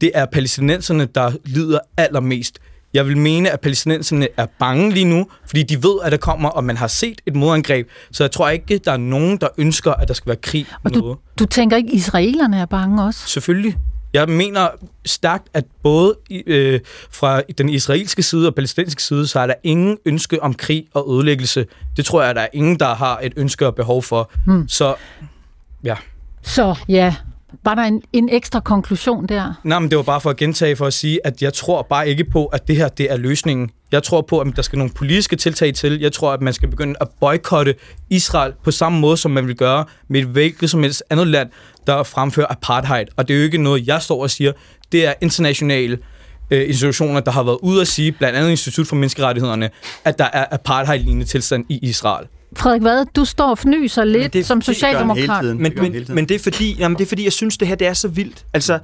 det er palæstinenserne, der lider allermest. Jeg vil mene, at palæstinenserne er bange lige nu, fordi de ved, at der kommer, og man har set et modangreb. Så jeg tror ikke, der er nogen, der ønsker, at der skal være krig. Og du, du tænker ikke, at israelerne er bange også? Selvfølgelig. Jeg mener stærkt, at både øh, fra den israelske side og palæstinensiske side, så er der ingen ønske om krig og ødelæggelse. Det tror jeg, der er ingen, der har et ønske og behov for. Hmm. Så ja. Så ja, var der en, en ekstra konklusion der? Nej, men det var bare for at gentage for at sige, at jeg tror bare ikke på, at det her det er løsningen. Jeg tror på, at der skal nogle politiske tiltag til. Jeg tror, at man skal begynde at boykotte Israel på samme måde, som man vil gøre med et hvilket som helst andet land, der fremfører apartheid. Og det er jo ikke noget, jeg står og siger. Det er internationale øh, institutioner, der har været ude at sige, blandt andet Institut for Menneskerettighederne, at der er apartheid-lignende tilstand i Israel. Frederik Vad, du står og fnyser lidt det, som socialdemokrat. Men, men, men det er fordi, jamen, det er fordi, jeg synes, det her det er så vildt. Altså,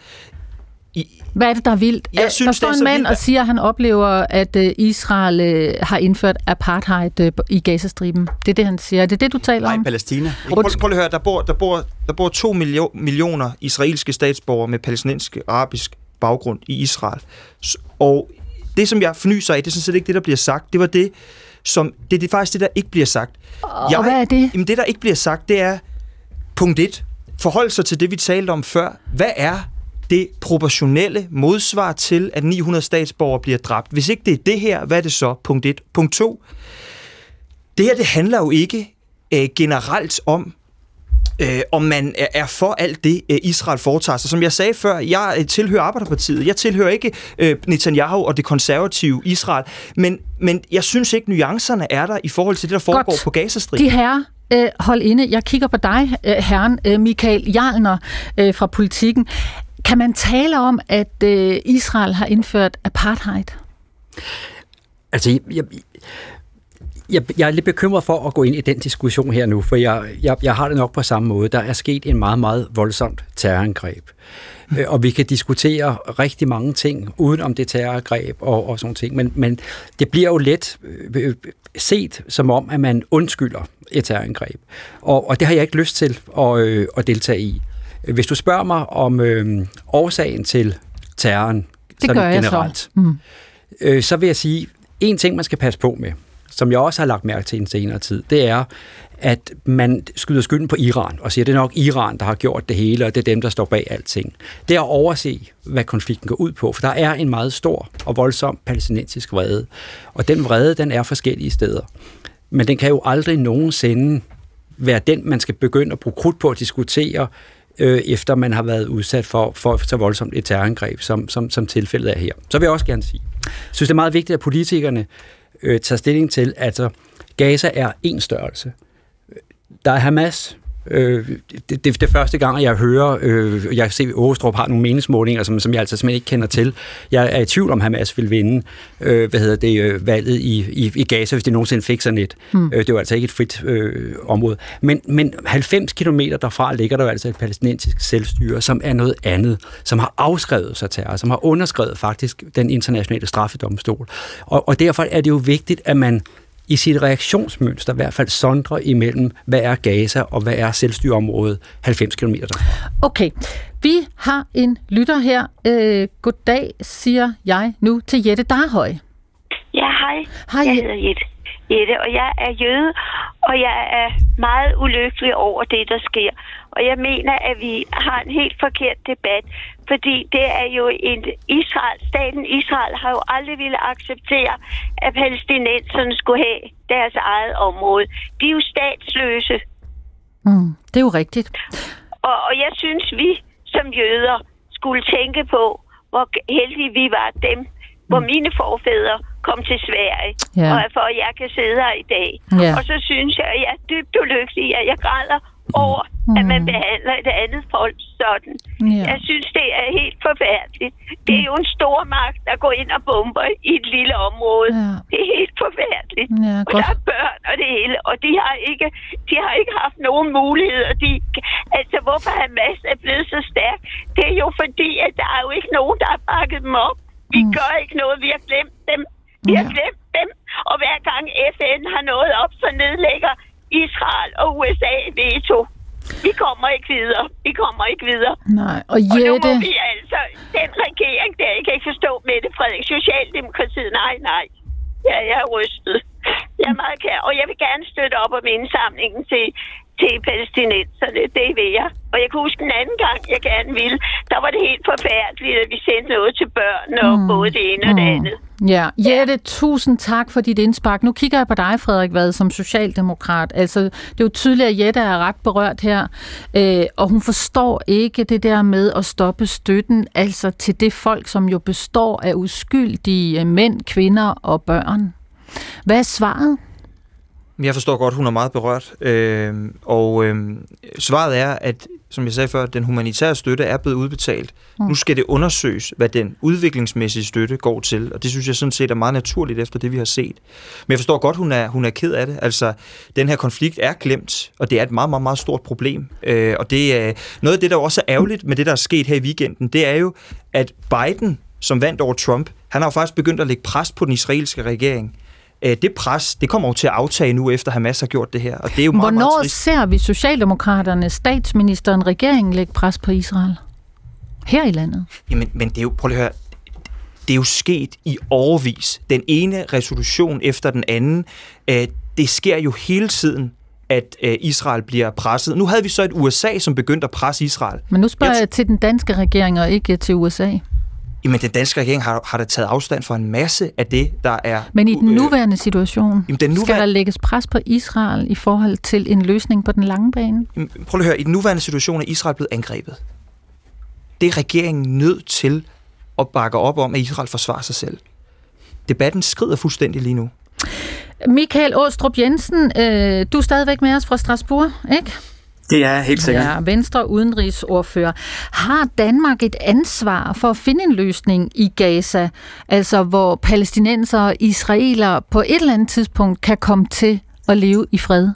i, Hvad er det, der er vildt? Jeg synes, der står en mand vildt. og siger, at han oplever, at øh, Israel øh, har indført apartheid øh, i Gazastriben. Det er det, han siger. Er det det, du taler Nej, om? Palæstina. Prøv, prøv, prøv at høre, der bor, der, bor, der bor to millioner israelske statsborgere med palæstinensisk arabisk baggrund i Israel. Og det, som jeg fornyser af, det er sådan set ikke det, der bliver sagt. Det var det, som... Det, det er faktisk det, der ikke bliver sagt. Og jeg, hvad er det? Jamen, det, der ikke bliver sagt, det er punkt 1. Forhold sig til det, vi talte om før. Hvad er det proportionelle modsvar til, at 900 statsborgere bliver dræbt. Hvis ikke det er det her, hvad er det så? Punkt 1. Punkt 2. Det her, det handler jo ikke øh, generelt om, øh, om man er for alt det, øh, Israel foretager sig. Som jeg sagde før, jeg øh, tilhører Arbejderpartiet. Jeg tilhører ikke øh, Netanyahu og det konservative Israel. Men, men jeg synes ikke, nuancerne er der i forhold til det, der foregår Godt. på Gazastriben. De her øh, hold inde. Jeg kigger på dig, øh, herren øh, Michael Jarlner øh, fra Politikken. Kan man tale om, at øh, Israel har indført apartheid? Altså, jeg, jeg, jeg, jeg er lidt bekymret for at gå ind i den diskussion her nu, for jeg, jeg, jeg har det nok på samme måde. Der er sket en meget, meget voldsomt terrorangreb. Mm. Og vi kan diskutere rigtig mange ting uden om det terrorangreb og, og sådan ting, men, men det bliver jo let øh, set som om, at man undskylder et terrorangreb. Og, og det har jeg ikke lyst til at, øh, at deltage i. Hvis du spørger mig om øh, årsagen til terroren, det sådan gør generelt, så. Mm. Øh, så vil jeg sige, en ting, man skal passe på med, som jeg også har lagt mærke til i en senere tid, det er, at man skyder skylden på Iran og siger, at det er nok Iran, der har gjort det hele, og det er dem, der står bag alting. Det er at overse, hvad konflikten går ud på, for der er en meget stor og voldsom palæstinensisk vrede, og den vrede, den er forskellige steder. Men den kan jo aldrig nogensinde være den, man skal begynde at bruge krudt på at diskutere, øh, efter man har været udsat for, for så voldsomt et terrorangreb, som, som, som tilfældet er her. Så vil jeg også gerne sige, jeg synes det er meget vigtigt, at politikerne øh, tager stilling til, at altså, Gaza er en størrelse. Der er Hamas, Øh, det, det, det første gang, jeg hører, øh, jeg ser, at Ågestrup har nogle meningsmålinger, som, som jeg altså simpelthen ikke kender til. Jeg er i tvivl om, Hamas vil vinde øh, hvad hedder det, øh, valget i, i, i Gaza, hvis de nogensinde fik sådan et. Mm. Øh, det var altså ikke et frit øh, område. Men, men 90 km derfra ligger der altså et palæstinensisk selvstyre, som er noget andet, som har afskrevet sig terror, som har underskrevet faktisk den internationale straffedomstol. Og, og derfor er det jo vigtigt, at man i sit reaktionsmønster i hvert fald sondre imellem, hvad er Gaza og hvad er selvstyreområdet 90 km derfra. Okay, vi har en lytter her. Øh, goddag, siger jeg nu til Jette Darhøj. Ja, hej. Hej. Jeg hedder Jette. Jette, og jeg er jøde, og jeg er meget ulykkelig over det, der sker. Og jeg mener, at vi har en helt forkert debat, fordi det er jo en Israel, staten Israel har jo aldrig ville acceptere, at palæstinenserne skulle have deres eget område. De er jo statsløse. Mm, det er jo rigtigt. Og, og jeg synes, vi som jøder skulle tænke på, hvor heldige vi var dem, hvor mm. mine forfædre kom til Sverige, ja. og for at jeg kan sidde her i dag. Ja. Og så synes jeg, at jeg er dybt ulykkelig, at jeg græder over, mm. at man mm. behandler et andet folk sådan. Ja. Jeg synes, det er helt forfærdeligt. Det er jo en stor magt, der går ind og bomber i et lille område. Ja. Det er helt forfærdeligt. Ja, og der er børn og det hele, og de har ikke, de har ikke haft nogen muligheder. De, altså, hvorfor Hamas er blevet så stærk? Det er jo fordi, at der er jo ikke nogen, der har bakket dem op. Vi mm. gør ikke noget, vi har glemt dem. Vi ja. har glemt dem, og hver gang FN har noget op, så nedlægger Israel og USA veto. Vi kommer ikke videre. Vi kommer ikke videre. Nej, og Jette... Og nu må vi altså... Den regering der, jeg kan ikke forstå Mette Frederik. Socialdemokratiet, nej, nej. Ja, jeg er rystet. Jeg er meget kær. Og jeg vil gerne støtte op om indsamlingen til til palæstinenserne. Det vil jeg. Og jeg kan huske en anden gang, jeg gerne ville. Der var det helt forfærdeligt, at vi sendte noget til børn og mm. både det ene mm. og det mm. andet. Ja, Jette, ja. tusind tak for dit indspark. Nu kigger jeg på dig, Frederik Vad, som socialdemokrat. Altså, det er jo tydeligt, at Jette er ret berørt her, øh, og hun forstår ikke det der med at stoppe støtten altså til det folk, som jo består af uskyldige mænd, kvinder og børn. Hvad er svaret? Jeg forstår godt, hun er meget berørt. Øh, og øh, svaret er, at som jeg sagde før, den humanitære støtte er blevet udbetalt. Mm. Nu skal det undersøges, hvad den udviklingsmæssige støtte går til, og det synes jeg sådan set er meget naturligt efter det, vi har set. Men jeg forstår godt, hun er, hun er ked af det. Altså, den her konflikt er glemt, og det er et meget, meget, meget stort problem. Øh, og det er noget af det, der også er ærgerligt med det, der er sket her i weekenden, det er jo, at Biden, som vandt over Trump, han har jo faktisk begyndt at lægge pres på den israelske regering Øh, det pres, det kommer jo til at aftage nu, efter Hamas har gjort det her. Og det er jo meget, Hvornår meget trist. ser vi Socialdemokraterne, statsministeren, regeringen lægge pres på Israel? Her i landet? Jamen, men det er jo, prøv at høre, det er jo sket i overvis. Den ene resolution efter den anden. Øh, det sker jo hele tiden at øh, Israel bliver presset. Nu havde vi så et USA, som begyndte at presse Israel. Men nu spørger jeg, jeg til den danske regering, og ikke til USA. Jamen, den danske regering har, har da taget afstand for en masse af det, der er... Men i den øh, nuværende situation, jamen, den nuværende, skal der lægges pres på Israel i forhold til en løsning på den lange bane? Jamen, prøv at høre, i den nuværende situation er Israel blevet angrebet. Det er regeringen nødt til at bakke op om, at Israel forsvarer sig selv. Debatten skrider fuldstændig lige nu. Michael Åstrup Jensen, øh, du er stadigvæk med os fra Strasbourg, ikke? Det er helt sikkert. Ja, Venstre udenrigsordfører. Har Danmark et ansvar for at finde en løsning i Gaza, altså hvor palæstinenser og israeler på et eller andet tidspunkt kan komme til at leve i fred?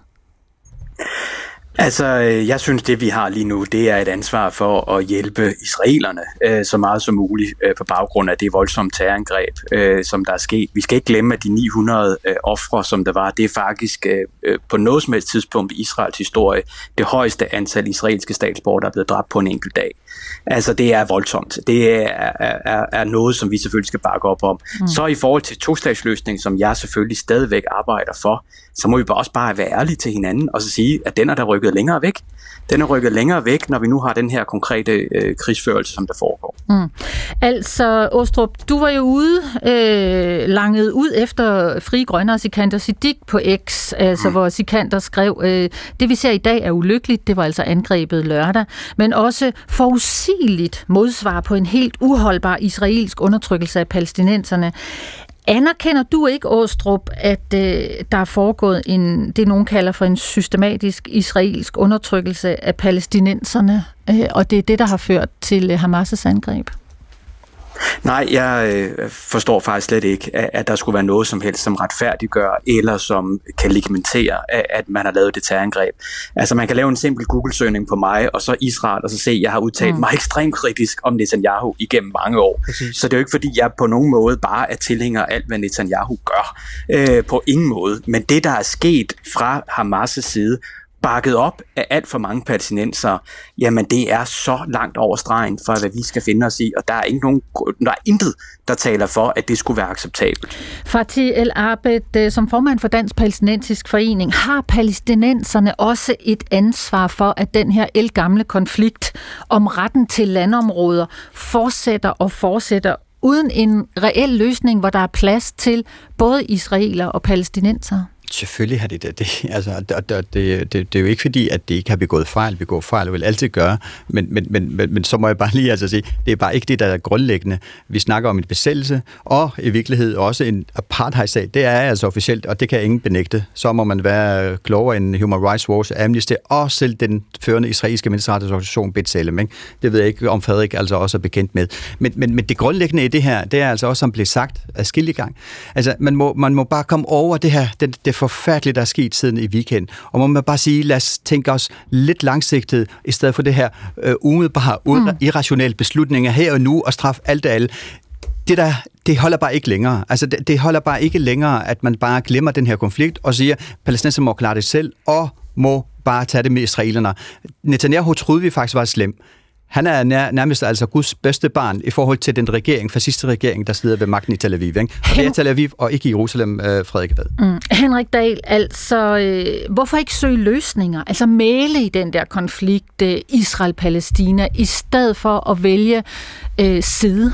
Altså, øh, jeg synes, det vi har lige nu, det er et ansvar for at hjælpe israelerne øh, så meget som muligt øh, på baggrund af det voldsomme terrorangreb, øh, som der er sket. Vi skal ikke glemme, at de 900 øh, ofre, som der var, det er faktisk øh, øh, på noget som helst tidspunkt i Israels historie det højeste antal israelske statsborgere, der er blevet dræbt på en enkelt dag. Altså, det er voldsomt. Det er, er, er noget, som vi selvfølgelig skal bakke op om. Mm. Så i forhold til to-statsløsning, som jeg selvfølgelig stadigvæk arbejder for, så må vi bare også bare være ærlige til hinanden og så sige, at den er der rykket længere væk. Den er rykket længere væk, når vi nu har den her konkrete øh, krigsførelse, som der foregår. Mm. Altså, Åstrup, du var jo ude, øh, langet ud efter Fri Grønne og Sikander Siddiq på X, altså mm. hvor Sikander skrev, øh, det vi ser i dag er ulykkeligt, det var altså angrebet lørdag, men også forudsigeligt modsvar på en helt uholdbar israelsk undertrykkelse af palæstinenserne. Anerkender du ikke, Åstrup, at øh, der er foregået en, det nogen kalder for en systematisk israelsk undertrykkelse af palæstinenserne, øh, og det er det, der har ført til øh, Hamas' angreb? Nej, jeg øh, forstår faktisk slet ikke, at, at der skulle være noget som helst, som retfærdiggør, eller som kan legitimere, at, at man har lavet det terrorangreb. Altså man kan lave en simpel Google-søgning på mig, og så Israel, og så se, at jeg har udtalt mm. mig ekstremt kritisk om Netanyahu igennem mange år. Præcis. Så det er jo ikke fordi, jeg på nogen måde bare er tilhænger af alt, hvad Netanyahu gør. Øh, på ingen måde. Men det, der er sket fra Hamas' side, bakket op af alt for mange palæstinenser, jamen det er så langt over stregen for, hvad vi skal finde os i, og der er, ikke nogen, der er intet, der taler for, at det skulle være acceptabelt. Fatih El Abed, øh, som formand for Dansk Palæstinensisk Forening, har palæstinenserne også et ansvar for, at den her elgamle konflikt om retten til landområder fortsætter og fortsætter uden en reel løsning, hvor der er plads til både israeler og palæstinenser? Selvfølgelig har det det. det altså, det, det, det, det er jo ikke fordi, at det ikke har begået fejl. Begået fejl vil altid gøre. Men, men, men, men, men så må jeg bare lige altså sige, det er bare ikke det, der er grundlæggende. Vi snakker om en besættelse, og i virkeligheden også en apartheid-sag. Det er altså officielt, og det kan ingen benægte. Så må man være klogere end Human Rights Watch, Amnesty og selv den førende israelske menneskerettighedsorganisation B'Tselem. Ikke? Det ved jeg ikke, om Frederik altså også er bekendt med. Men, men, men det grundlæggende i det her, det er altså også, som blev sagt af gang. Altså, man må, man må bare komme over det her, det, det forfærdeligt, der er sket siden i weekend. Og må man bare sige, lad os tænke os lidt langsigtet, i stedet for det her øh, umiddelbare, mm. irrationelle beslutninger her og nu, og straf alt og alle det der, det holder bare ikke længere. Altså, det, det holder bare ikke længere, at man bare glemmer den her konflikt og siger, palæstinenser må klare det selv, og må bare tage det med israelerne. Netanyahu troede vi faktisk var slem han er nær, nærmest altså Guds bedste barn i forhold til den regering, fasciste regering, der sidder ved magten i Tel Aviv. Ikke? Og det er Tel Aviv og ikke Jerusalem, øh, Frederik ved. Mm. Henrik Dahl, altså øh, hvorfor ikke søge løsninger? Altså male i den der konflikt øh, Israel-Palæstina, i stedet for at vælge øh, side?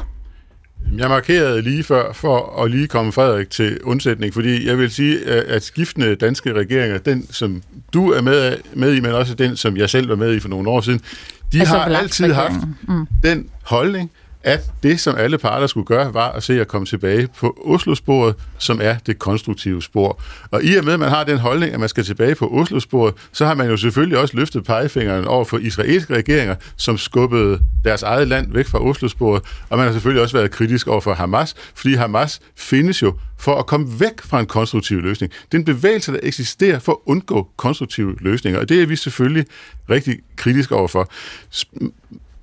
Jeg markerede lige før for at lige komme Frederik til undsætning, fordi jeg vil sige, at skiftende danske regeringer, den som du er med, med i, men også den, som jeg selv var med i for nogle år siden, de altså, har altid haft mm. den holdning, at det, som alle parter skulle gøre, var at se at komme tilbage på Oslo-sporet, som er det konstruktive spor. Og i og med, at man har den holdning, at man skal tilbage på Oslo-sporet, så har man jo selvfølgelig også løftet pegefingeren over for israelske regeringer, som skubbede deres eget land væk fra Oslo-sporet, og man har selvfølgelig også været kritisk over for Hamas, fordi Hamas findes jo for at komme væk fra en konstruktiv løsning. Det er en bevægelse, der eksisterer for at undgå konstruktive løsninger, og det er vi selvfølgelig rigtig kritiske overfor.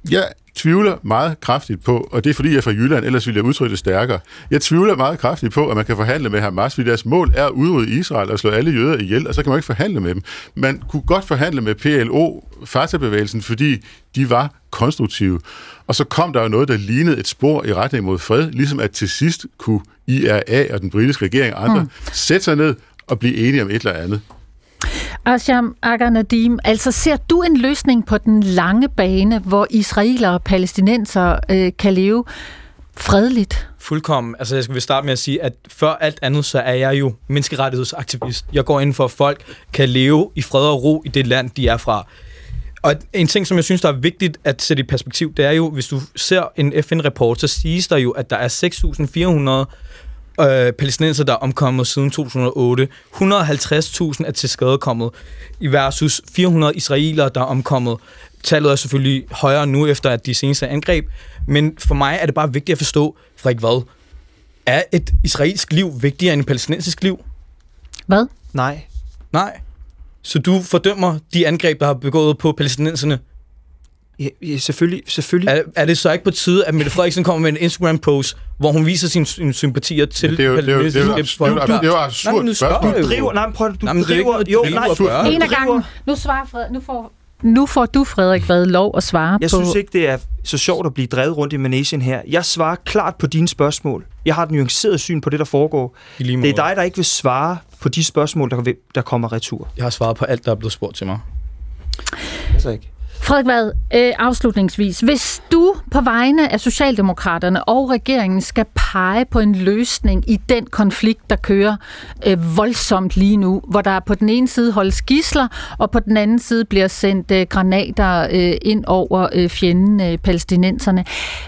Jeg tvivler meget kraftigt på, og det er fordi jeg er fra Jylland, ellers ville jeg udtrykke det stærkere. Jeg tvivler meget kraftigt på, at man kan forhandle med Hamas, fordi deres mål er at udrydde Israel og slå alle jøder ihjel, og så kan man ikke forhandle med dem. Man kunne godt forhandle med PLO, Fatah-bevægelsen, fordi de var konstruktive. Og så kom der jo noget, der lignede et spor i retning mod fred, ligesom at til sidst kunne IRA og den britiske regering og andre mm. sætte sig ned og blive enige om et eller andet. Asham Aga Nadim, altså ser du en løsning på den lange bane, hvor israeler og palæstinenser øh, kan leve fredeligt? Fuldkommen. Altså jeg skal starte med at sige, at før alt andet, så er jeg jo menneskerettighedsaktivist. Jeg går ind for, at folk kan leve i fred og ro i det land, de er fra. Og en ting, som jeg synes, der er vigtigt at sætte i perspektiv, det er jo, hvis du ser en FN-rapport, så siges der jo, at der er 6.400 øh, palæstinenser, der er omkommet siden 2008. 150.000 er til skadekommet, i versus 400 israelere, der er omkommet. Tallet er selvfølgelig højere nu, efter at de seneste angreb. Men for mig er det bare vigtigt at forstå, Frederik, hvad? Er et israelsk liv vigtigere end et palæstinensisk liv? Hvad? Nej. Nej. Så du fordømmer de angreb, der har begået på palæstinenserne? Ja, ja selvfølgelig. selvfølgelig. Er, er det så ikke på tide, at Mette Frederiksen kommer med en Instagram-post, hvor hun viser sine, sine sympatier til det jo, det er jo, det er jo, det er jo, det er jo absurd spørgsmål. Du driver, nej, prøv, du driver, jo, nej, en af gangen. Nu svarer Fred, nu får nu får du, Frederik, hvad lov at svare jeg på... Jeg synes ikke, det er så sjovt at blive drevet rundt i Manesien her. Jeg svarer klart på dine spørgsmål. Jeg har et nuanceret syn på det, der foregår. Det er dig, der ikke vil svare på de spørgsmål, der, der kommer retur. Jeg har svaret på alt, der er blevet spurgt til mig. Altså ikke. Frederik Vad, øh, afslutningsvis. Hvis du på vegne af Socialdemokraterne og regeringen skal pege på en løsning i den konflikt, der kører øh, voldsomt lige nu, hvor der på den ene side holdes gisler, og på den anden side bliver sendt øh, granater øh, ind over øh, fjenden, øh, palæstinenserne.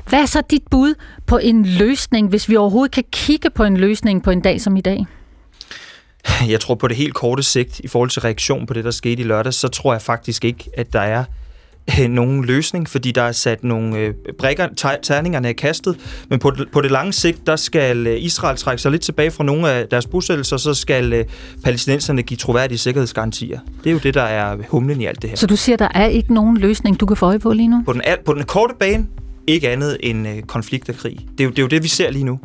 Hvad er så dit bud på en løsning, hvis vi overhovedet kan kigge på en løsning på en dag som i dag? Jeg tror på det helt korte sigt, i forhold til reaktion på det, der skete i lørdag, så tror jeg faktisk ikke, at der er øh, nogen løsning, fordi der er sat nogle øh, brækker, terningerne er kastet, men på det, på det lange sigt, der skal øh, Israel trække sig lidt tilbage fra nogle af deres bosættelser, så skal øh, palæstinenserne give troværdige sikkerhedsgarantier. Det er jo det, der er humlen i alt det her. Så du siger, der er ikke nogen løsning, du kan få øje på lige nu? På den, på den korte bane, ikke andet end øh, konflikt og krig. Det er, jo, det er jo det, vi ser lige nu.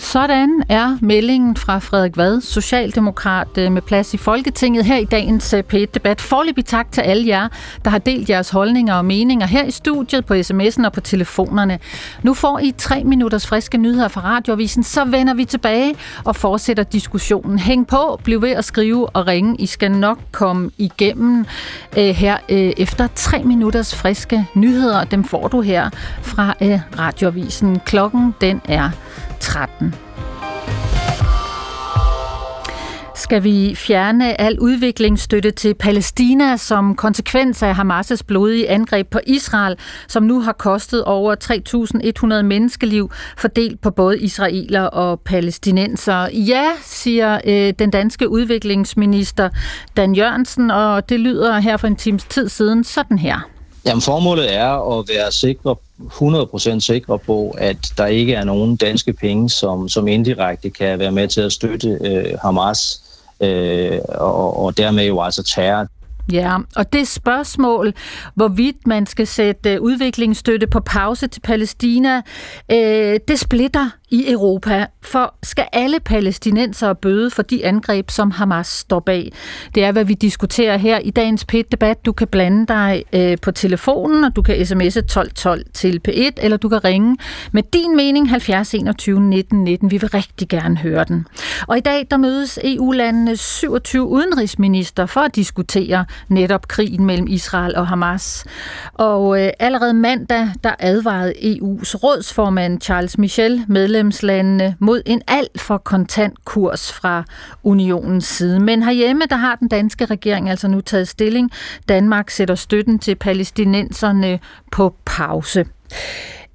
Sådan er meldingen fra Frederik Vad, socialdemokrat øh, med plads i Folketinget her i dagens øh, P1-debat. Forløbig tak til alle jer, der har delt jeres holdninger og meninger her i studiet, på sms'en og på telefonerne. Nu får I tre minutters friske nyheder fra Radioavisen, så vender vi tilbage og fortsætter diskussionen. Hæng på, bliv ved at skrive og ringe. I skal nok komme igennem øh, her øh, efter tre minutters friske nyheder. Dem får du her fra øh, Radioavisen. Klokken den er 13. Skal vi fjerne al udviklingsstøtte til Palæstina som konsekvens af Hamas' blodige angreb på Israel, som nu har kostet over 3.100 menneskeliv, fordelt på både israeler og palæstinenser? Ja, siger øh, den danske udviklingsminister Dan Jørgensen, og det lyder her for en times tid siden sådan her. Jamen formålet er at være sikre 100% sikre på, at der ikke er nogen danske penge, som, som indirekte kan være med til at støtte øh, Hamas øh, og, og dermed jo altså terror. Ja, og det spørgsmål, hvorvidt man skal sætte øh, udviklingsstøtte på pause til Palæstina, øh, det splitter i Europa, for skal alle palæstinensere bøde for de angreb, som Hamas står bag? Det er, hvad vi diskuterer her i dagens P1-debat. Du kan blande dig øh, på telefonen, og du kan sms'e 1212 til P1, eller du kan ringe med din mening 70 21 19 19. Vi vil rigtig gerne høre den. Og i dag, der mødes EU-landenes 27 udenrigsminister for at diskutere netop krigen mellem Israel og Hamas. Og øh, allerede mandag, der advarede EU's rådsformand Charles Michel medlem medlemslandene mod en alt for kontant kurs fra unionens side. Men herhjemme, der har den danske regering altså nu taget stilling. Danmark sætter støtten til palæstinenserne på pause.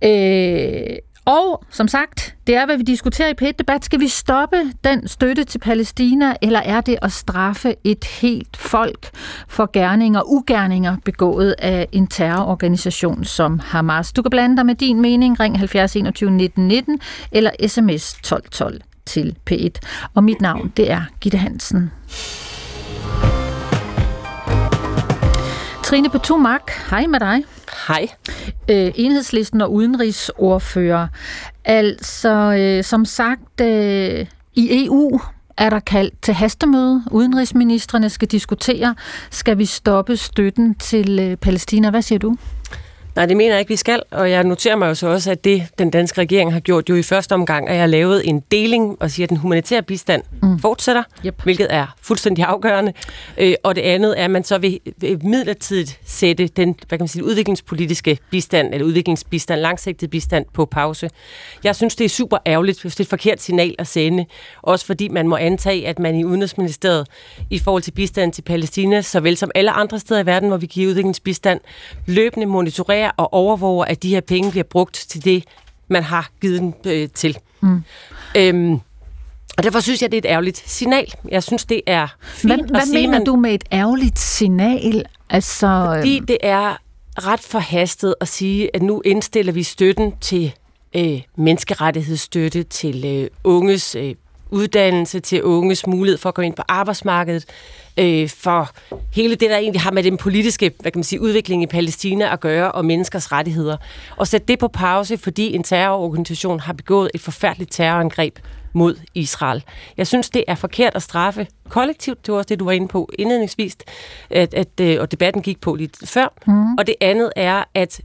Øh, og som sagt, det er, hvad vi diskuterer i P1-debat. Skal vi stoppe den støtte til Palæstina, eller er det at straffe et helt folk for gerninger, ugerninger begået af en terrororganisation som Hamas? Du kan blande dig med din mening. Ring 70 21 19 19 eller sms 1212 12 til P1. Og mit navn, det er Gitte Hansen. Trine Petumak, hej med dig. Hej. Øh, enhedslisten og udenrigsordfører. Altså, øh, som sagt, øh, i EU er der kaldt til hastemøde. Udenrigsministerne skal diskutere, skal vi stoppe støtten til øh, Palæstina. Hvad siger du? Nej, det mener jeg ikke, vi skal, og jeg noterer mig jo så også, at det, den danske regering har gjort jo i første omgang, at jeg har lavet en deling og siger, at den humanitære bistand mm. fortsætter, yep. hvilket er fuldstændig afgørende. Øh, og det andet er, at man så vil, vil midlertidigt sætte den hvad kan man sige, udviklingspolitiske bistand, eller udviklingsbistand, langsigtet bistand på pause. Jeg synes, det er super ærgerligt, hvis det er et forkert signal at sende, også fordi man må antage, at man i Udenrigsministeriet i forhold til bistand til Palæstina, såvel som alle andre steder i verden, hvor vi giver udviklingsbistand, løbende monitorerer monitorere og overvåger, at de her penge bliver brugt til det, man har givet dem øh, til. Mm. Øhm, og derfor synes jeg, det er et ærgerligt signal. Jeg synes, det er fint Hvad, hvad at sige, mener man, du med et ærgerligt signal? Altså, fordi det er ret forhastet at sige, at nu indstiller vi støtten til øh, menneskerettighedsstøtte, til øh, unges øh, uddannelse, til unges mulighed for at komme ind på arbejdsmarkedet, øh, for hele det, der egentlig har med den politiske hvad kan man sige, udvikling i Palæstina at gøre, og menneskers rettigheder. Og sætte det på pause, fordi en terrororganisation har begået et forfærdeligt terrorangreb mod Israel. Jeg synes, det er forkert at straffe kollektivt. Det var også det, du var inde på indledningsvis, at, at, øh, og debatten gik på lidt før. Mm. Og det andet er, at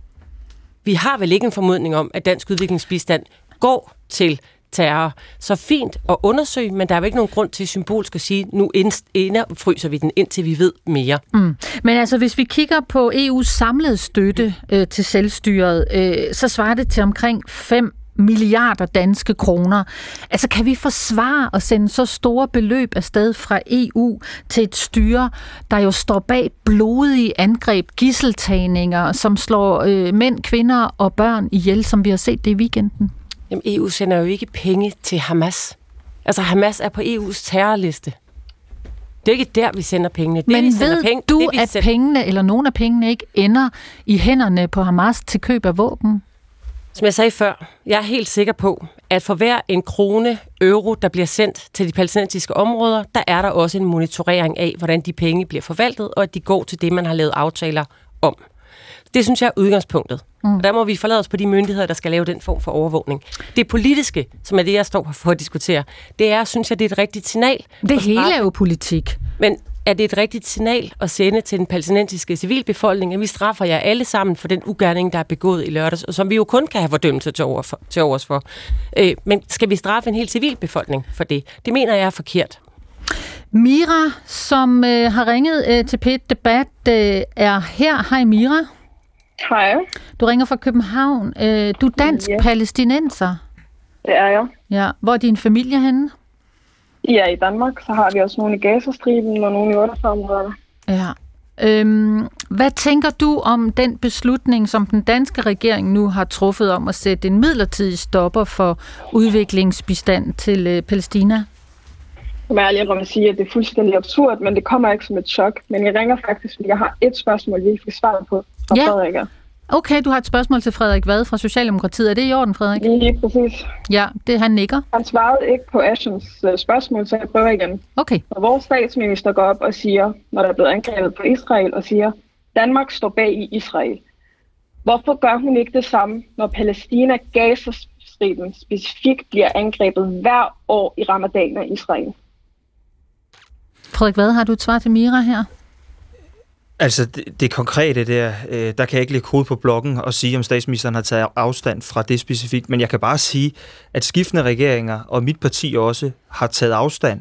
vi har vel ikke en formodning om, at dansk udviklingsbistand går til terror. Så fint at undersøge, men der er jo ikke nogen grund til symbolsk at sige, nu fryser vi den, indtil vi ved mere. Mm. Men altså, hvis vi kigger på EU's samlede støtte øh, til selvstyret, øh, så svarer det til omkring 5 milliarder danske kroner. Altså kan vi forsvare at sende så store beløb afsted fra EU til et styre, der jo står bag blodige angreb, gisseltagninger, som slår øh, mænd, kvinder og børn ihjel, som vi har set det i weekenden? Jamen EU sender jo ikke penge til Hamas. Altså Hamas er på EU's terrorliste. Det er ikke der, vi sender pengene. Det, Men vi sender ved penge, du, det, at sender... pengene eller nogle af pengene ikke ender i hænderne på Hamas til køb af våben? Som jeg sagde før, jeg er helt sikker på, at for hver en krone euro, der bliver sendt til de palæstinensiske områder, der er der også en monitorering af, hvordan de penge bliver forvaltet, og at de går til det, man har lavet aftaler om. Det synes jeg er udgangspunktet. Mm. Og der må vi forlade os på de myndigheder, der skal lave den form for overvågning. Det politiske, som er det, jeg står for at diskutere, det er, synes jeg, det er et rigtigt signal. Det hele er jo politik. Men er det et rigtigt signal at sende til den palæstinensiske civilbefolkning, at vi straffer jer alle sammen for den ugerning, der er begået i lørdags, og som vi jo kun kan have fordømmelse til, over for, til overs for. Øh, men skal vi straffe en hel civilbefolkning for det? Det mener jeg er forkert. Mira, som øh, har ringet øh, til Pet Debat, øh, er her. Hej Mira. Hej. Du ringer fra København. Øh, du er dansk ja. palæstinenser. Det er jeg. Ja. Hvor er din familie henne? Ja, i Danmark. Så har vi også nogle i Gazastriben og nogle i Otterfarområderne. Ja. Øhm, hvad tænker du om den beslutning, som den danske regering nu har truffet om at sætte en midlertidig stopper for udviklingsbistand til øh, Palæstina? Jeg må ærlig at sige, at det er fuldstændig absurd, men det kommer ikke som et chok. Men jeg ringer faktisk, fordi jeg har et spørgsmål, vi skal svare på fra ja. Frederik. Okay, du har et spørgsmål til Frederik Vad fra Socialdemokratiet. Er det i orden, Frederik? Lige præcis. Ja, det han nikker. Han svarede ikke på Ashens uh, spørgsmål, så jeg prøver igen. Okay. Når vores statsminister går op og siger, når der er blevet angrebet på Israel, og siger, Danmark står bag i Israel. Hvorfor gør hun ikke det samme, når Palæstina, Gaza-striben specifikt bliver angrebet hver år i ramadan af Israel? Frederik Vad, har du et svar til Mira her? Altså, det, det konkrete der, øh, der kan jeg ikke lægge hoved på blokken og sige, om statsministeren har taget afstand fra det specifikt, men jeg kan bare sige, at skiftende regeringer, og mit parti også, har taget afstand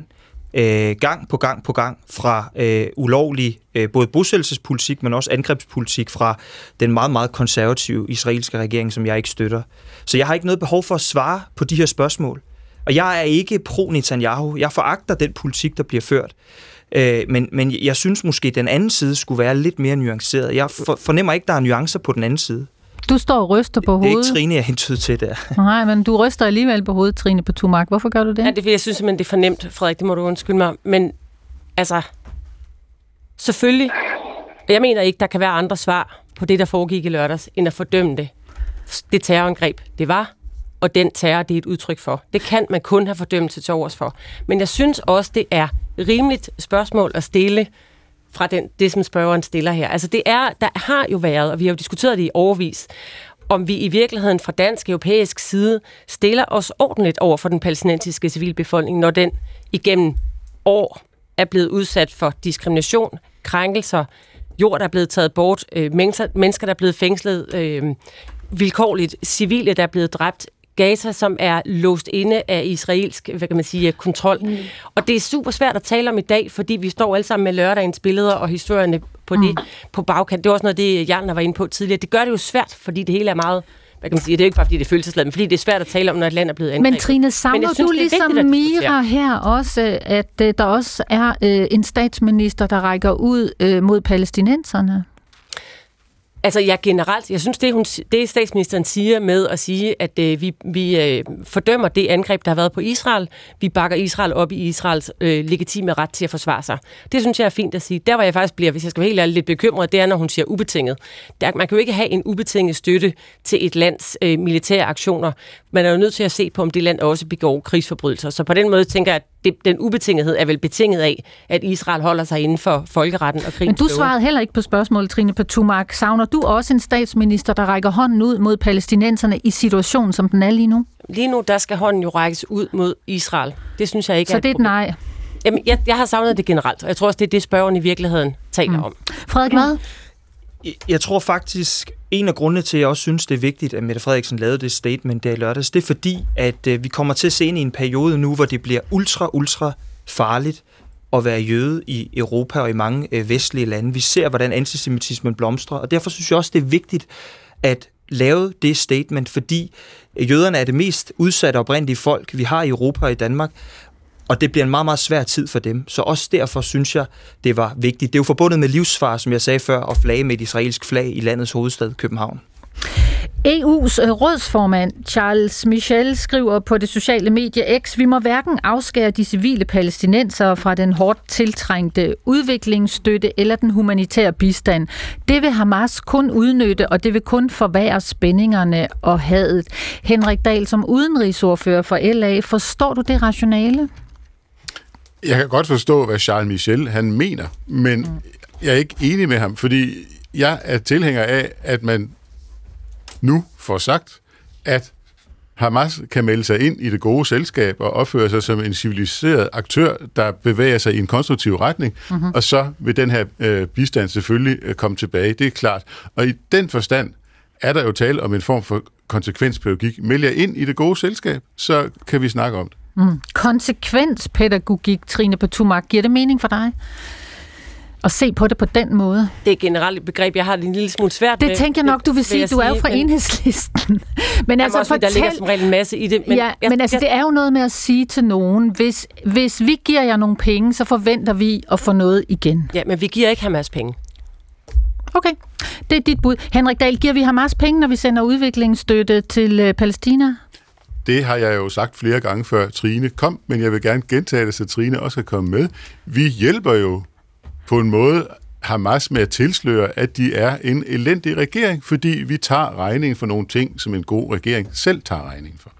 øh, gang på gang på gang fra øh, ulovlig øh, både bosættelsespolitik, men også angrebspolitik fra den meget, meget konservative israelske regering, som jeg ikke støtter. Så jeg har ikke noget behov for at svare på de her spørgsmål. Og jeg er ikke pro-Netanyahu. Jeg foragter den politik, der bliver ført. Øh, men, men jeg synes måske, at den anden side skulle være lidt mere nuanceret. Jeg for, fornemmer ikke, der er nuancer på den anden side. Du står og ryster på hovedet. Det er ikke Trine, jeg hentyder til der. Nej, men du ryster alligevel på hovedet, Trine, på Tumark. Hvorfor gør du det? Ja, det er jeg synes simpelthen, det er for nemt, Frederik. Det må du undskylde mig. Men altså, selvfølgelig, jeg mener ikke, der kan være andre svar på det, der foregik i lørdags, end at fordømme det. Det terrorangreb, det var, og den terror, det er et udtryk for. Det kan man kun have fordømmelse til overs for. Men jeg synes også, det er rimeligt spørgsmål at stille fra den, det, som spørgeren stiller her. Altså det er, der har jo været, og vi har jo diskuteret det i overvis, om vi i virkeligheden fra dansk europæisk side stiller os ordentligt over for den palæstinensiske civilbefolkning, når den igennem år er blevet udsat for diskrimination, krænkelser, jord, der er blevet taget bort, øh, mennesker, der er blevet fængslet øh, vilkårligt, civile, der er blevet dræbt, Gaza, som er låst inde af israelsk hvad kan man sige, kontrol. Mm. Og det er super svært at tale om i dag, fordi vi står alle sammen med lørdagens billeder og historierne på det mm. på bagkant. Det var også noget, det Jan var inde på tidligere. Det gør det jo svært, fordi det hele er meget hvad kan man sige, det er ikke bare, fordi det er følelsesladet, men fordi det er svært at tale om, når et land er blevet angrebet. Men Trine, savner du ligesom Mira her også, at øh, der også er øh, en statsminister, der rækker ud øh, mod palæstinenserne? Altså, jeg generelt, jeg synes, det, hun, det statsministeren siger med at sige, at øh, vi, vi øh, fordømmer det angreb, der har været på Israel. Vi bakker Israel op i Israels øh, legitime ret til at forsvare sig. Det synes jeg er fint at sige. Der, hvor jeg faktisk bliver, hvis jeg skal være helt ærlig, lidt bekymret, det er, når hun siger ubetinget. Der, man kan jo ikke have en ubetinget støtte til et lands øh, militære aktioner. Man er jo nødt til at se på, om det land også begår krigsforbrydelser. Så på den måde tænker jeg, at det, den ubetingethed er vel betinget af, at Israel holder sig inden for folkeretten og krigen. Men du svarede heller ikke på spørgsmålet, Trine Patumak. Savner du også en statsminister, der rækker hånden ud mod palæstinenserne i situationen, som den er lige nu? Lige nu, der skal hånden jo rækkes ud mod Israel. Det synes jeg ikke Så er det er et nej? Jamen, jeg, jeg har savnet det generelt, og jeg tror også, det er det, spørgeren i virkeligheden taler mm. om. Frederik, hvad? Jeg tror faktisk, en af grundene til, at jeg også synes, det er vigtigt, at Mette Frederiksen lavede det statement der i lørdags, det er fordi, at øh, vi kommer til at se ind i en periode nu, hvor det bliver ultra, ultra farligt at være jøde i Europa og i mange øh, vestlige lande. Vi ser, hvordan antisemitismen blomstrer, og derfor synes jeg også, det er vigtigt at lave det statement, fordi jøderne er det mest udsatte oprindelige folk, vi har i Europa og i Danmark, og det bliver en meget, meget svær tid for dem. Så også derfor synes jeg, det var vigtigt. Det er jo forbundet med livsfar, som jeg sagde før, at flage med et israelsk flag i landets hovedstad, København. EU's øh, rådsformand Charles Michel skriver på det sociale medie X, vi må hverken afskære de civile palæstinensere fra den hårdt tiltrængte udviklingsstøtte eller den humanitære bistand. Det vil Hamas kun udnytte, og det vil kun forværre spændingerne og hadet. Henrik Dahl, som udenrigsordfører for LA, forstår du det rationale? Jeg kan godt forstå, hvad Charles Michel han mener, men mm. jeg er ikke enig med ham, fordi jeg er tilhænger af, at man nu får sagt, at Hamas kan melde sig ind i det gode selskab og opføre sig som en civiliseret aktør, der bevæger sig i en konstruktiv retning, mm-hmm. og så vil den her øh, bistand selvfølgelig øh, komme tilbage. Det er klart. Og i den forstand er der jo tale om en form for konsekvenspædagogik. Meld jer ind i det gode selskab, så kan vi snakke om det. Mm. Konsekvenspædagogik, Trine Patumak, giver det mening for dig? at se på det på den måde. Det er generelt et begreb, jeg har det en lille smule svært Det tænker jeg nok, du vil sige. Du er jo fra men, enhedslisten. men altså, også, fortæl, der ligger som regel en masse i det. Men, ja, jeg, men altså, jeg, det er jo noget med at sige til nogen, hvis, hvis vi giver jer nogle penge, så forventer vi at få noget igen. Ja, men vi giver ikke Hamas penge. Okay, det er dit bud. Henrik Dahl, giver vi Hamas penge, når vi sender udviklingsstøtte til øh, Palæstina? Det har jeg jo sagt flere gange før Trine kom, men jeg vil gerne gentage det, så Trine også kan komme med. Vi hjælper jo på en måde Hamas med at tilsløre, at de er en elendig regering, fordi vi tager regningen for nogle ting, som en god regering selv tager regningen for.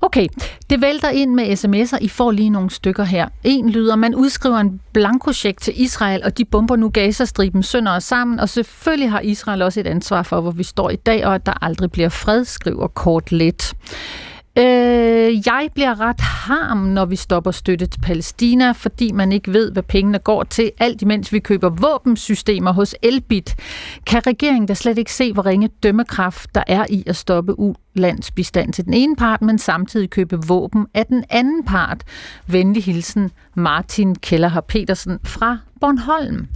Okay, det vælter ind med sms'er. I får lige nogle stykker her. En lyder, man udskriver en blankocheck til Israel, og de bomber nu Gazastriben sønder og sammen, og selvfølgelig har Israel også et ansvar for, hvor vi står i dag, og at der aldrig bliver fred, skriver kort lidt. Øh, jeg bliver ret harm, når vi stopper støtte til Palæstina, fordi man ikke ved, hvad pengene går til, alt imens vi køber våbensystemer hos Elbit. Kan regeringen da slet ikke se, hvor ringe dømmekraft der er i at stoppe ulandsbistand til den ene part, men samtidig købe våben af den anden part? Venlig hilsen, Martin Kellerhar Petersen fra Bornholm.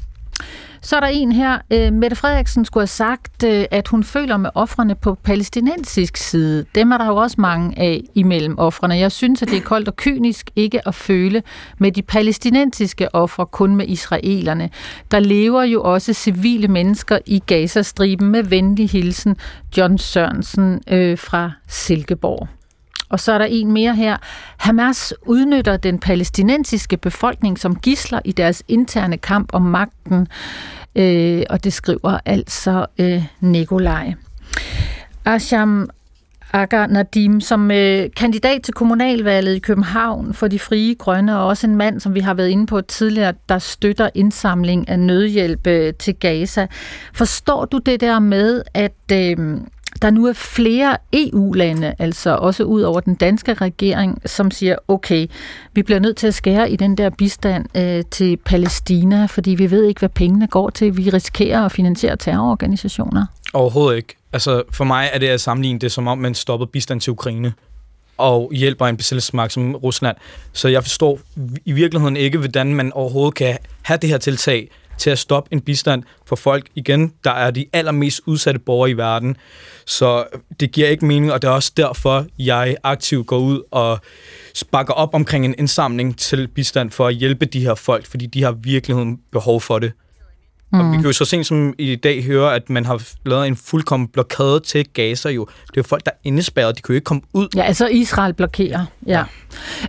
Så er der en her. Øh, Mette Frederiksen skulle have sagt, øh, at hun føler med offrene på palæstinensisk side. Dem er der jo også mange af imellem offrene. Jeg synes, at det er koldt og kynisk ikke at føle med de palæstinensiske ofre, kun med israelerne. Der lever jo også civile mennesker i Gazastriben med venlig hilsen John Sørensen øh, fra Silkeborg. Og så er der en mere her. Hamas udnytter den palæstinensiske befolkning som gisler i deres interne kamp om magten. Øh, og det skriver altså øh, Nikolaj. Asham Aga Nadim, som øh, kandidat til kommunalvalget i København for de frie grønne, og også en mand, som vi har været inde på tidligere, der støtter indsamling af nødhjælp øh, til Gaza. Forstår du det der med, at øh, der nu er flere EU-lande, altså også ud over den danske regering, som siger, okay, vi bliver nødt til at skære i den der bistand øh, til Palæstina, fordi vi ved ikke, hvad pengene går til. Vi risikerer at finansiere terrororganisationer. Overhovedet ikke. Altså, for mig er det at sammenligne det, som om man stopper bistand til Ukraine og hjælper en besættelsesmagt som Rusland. Så jeg forstår i virkeligheden ikke, hvordan man overhovedet kan have det her tiltag, til at stoppe en bistand for folk, igen, der er de allermest udsatte borgere i verden. Så det giver ikke mening, og det er også derfor, jeg aktivt går ud og sparker op omkring en indsamling til bistand for at hjælpe de her folk, fordi de har virkelig behov for det. Mm. Og vi kan jo så sent som i dag høre, at man har lavet en fuldkommen blokade til Gaza jo. Det er jo folk, der er indespærret, de kan jo ikke komme ud. Ja, altså Israel blokerer. Ja.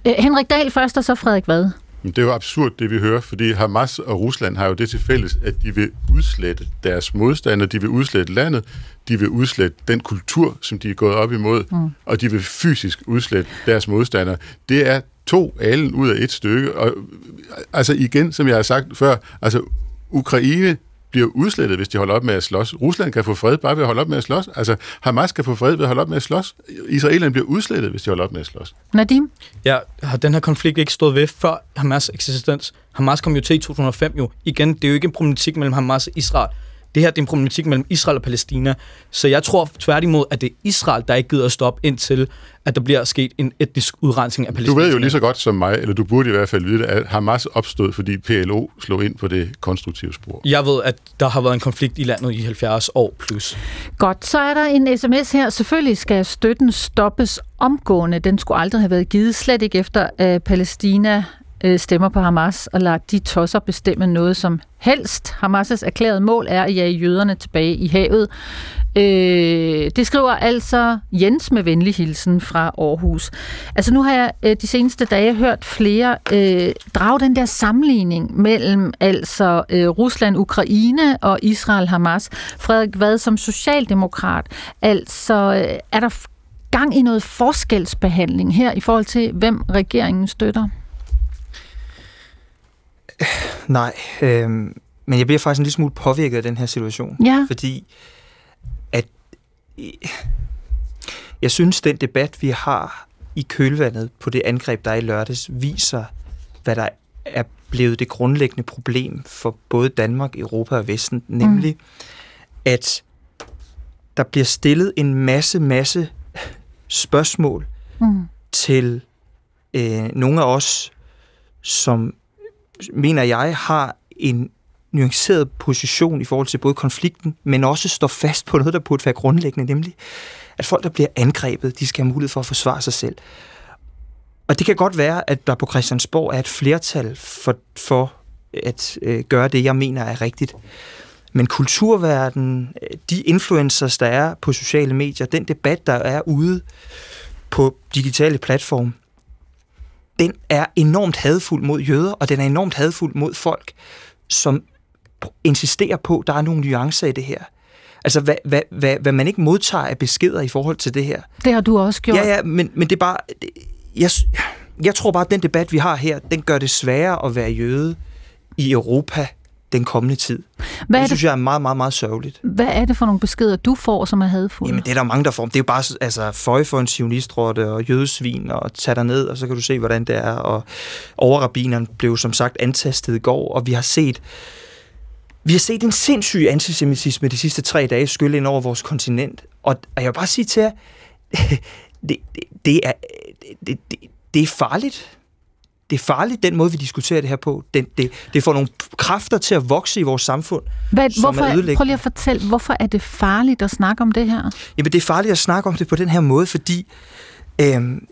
ja. Øh, Henrik Dahl først, og så Frederik Vad. Det er jo absurd, det vi hører, fordi Hamas og Rusland har jo det til fælles, at de vil udslette deres modstandere, de vil udslette landet, de vil udslette den kultur, som de er gået op imod, mm. og de vil fysisk udslette deres modstandere. Det er to alen ud af et stykke. Og, altså igen, som jeg har sagt før, altså Ukraine bliver udslettet, hvis de holder op med at slås. Rusland kan få fred bare ved at holde op med at slås. Altså, Hamas kan få fred ved at holde op med at slås. Israelerne bliver udslettet, hvis de holder op med at slås. Nadim? Ja, har den her konflikt ikke stået ved før Hamas eksistens? Hamas kom jo til i 2005 jo. Igen, det er jo ikke en problematik mellem Hamas og Israel. Det her det er en problematik mellem Israel og Palæstina. Så jeg tror tværtimod, at det er Israel, der ikke gider at stoppe indtil, at der bliver sket en etnisk udrensning af Palæstina. Du ved jo lige så godt som mig, eller du burde i hvert fald vide det, at Hamas opstod, fordi PLO slog ind på det konstruktive spor. Jeg ved, at der har været en konflikt i landet i 70 år plus. Godt, så er der en sms her. Selvfølgelig skal støtten stoppes omgående. Den skulle aldrig have været givet, slet ikke efter at Palæstina øh, stemmer på Hamas og lader de tosser bestemme noget som helst. Hamas' erklærede mål er at jage jøderne tilbage i havet. Øh, det skriver altså Jens med venlig hilsen fra Aarhus. Altså nu har jeg øh, de seneste dage hørt flere øh, drage den der sammenligning mellem altså øh, Rusland, Ukraine og Israel, Hamas. Frederik hvad som socialdemokrat, altså øh, er der gang i noget forskelsbehandling her i forhold til, hvem regeringen støtter? Nej, øh, men jeg bliver faktisk en lille smule påvirket af den her situation. Ja. Fordi at jeg synes, den debat, vi har i kølvandet på det angreb, der er i lørdags, viser, hvad der er blevet det grundlæggende problem for både Danmark, Europa og Vesten, nemlig mm. at der bliver stillet en masse, masse spørgsmål mm. til øh, nogle af os, som mener jeg, har en nuanceret position i forhold til både konflikten, men også står fast på noget, der burde være grundlæggende, nemlig at folk, der bliver angrebet, de skal have mulighed for at forsvare sig selv. Og det kan godt være, at der på Christiansborg er et flertal for, for at øh, gøre det, jeg mener er rigtigt. Men kulturverdenen, de influencers, der er på sociale medier, den debat, der er ude på digitale platforme, den er enormt hadfuld mod jøder, og den er enormt hadfuld mod folk, som insisterer på, at der er nogle nuancer i det her. Altså, hvad, hvad, hvad, hvad man ikke modtager af beskeder i forhold til det her. Det har du også gjort. Ja, ja, men, men det er bare... Jeg, jeg tror bare, at den debat, vi har her, den gør det sværere at være jøde i Europa den kommende tid. Hvad det, det synes jeg er meget, meget, meget sørgeligt. Hvad er det for nogle beskeder, du får, som er hadfulde? Jamen, det er der mange, der får. Det er jo bare altså, føje for en sionistrotte og jødesvin og tage dig ned, og så kan du se, hvordan det er. Og overrabineren blev som sagt antastet i går, og vi har set vi har set en sindssyg antisemitisme de sidste tre dage skylle ind over vores kontinent. Og, og jeg vil bare sige til jer, det, det, det, er, det, det, det er farligt det er farligt, den måde, vi diskuterer det her på. Det, det, det får nogle kræfter til at vokse i vores samfund, Hvad, som hvorfor, er Prøv lige at fortælle, hvorfor er det farligt at snakke om det her? Jamen, det er farligt at snakke om det på den her måde, fordi øhm,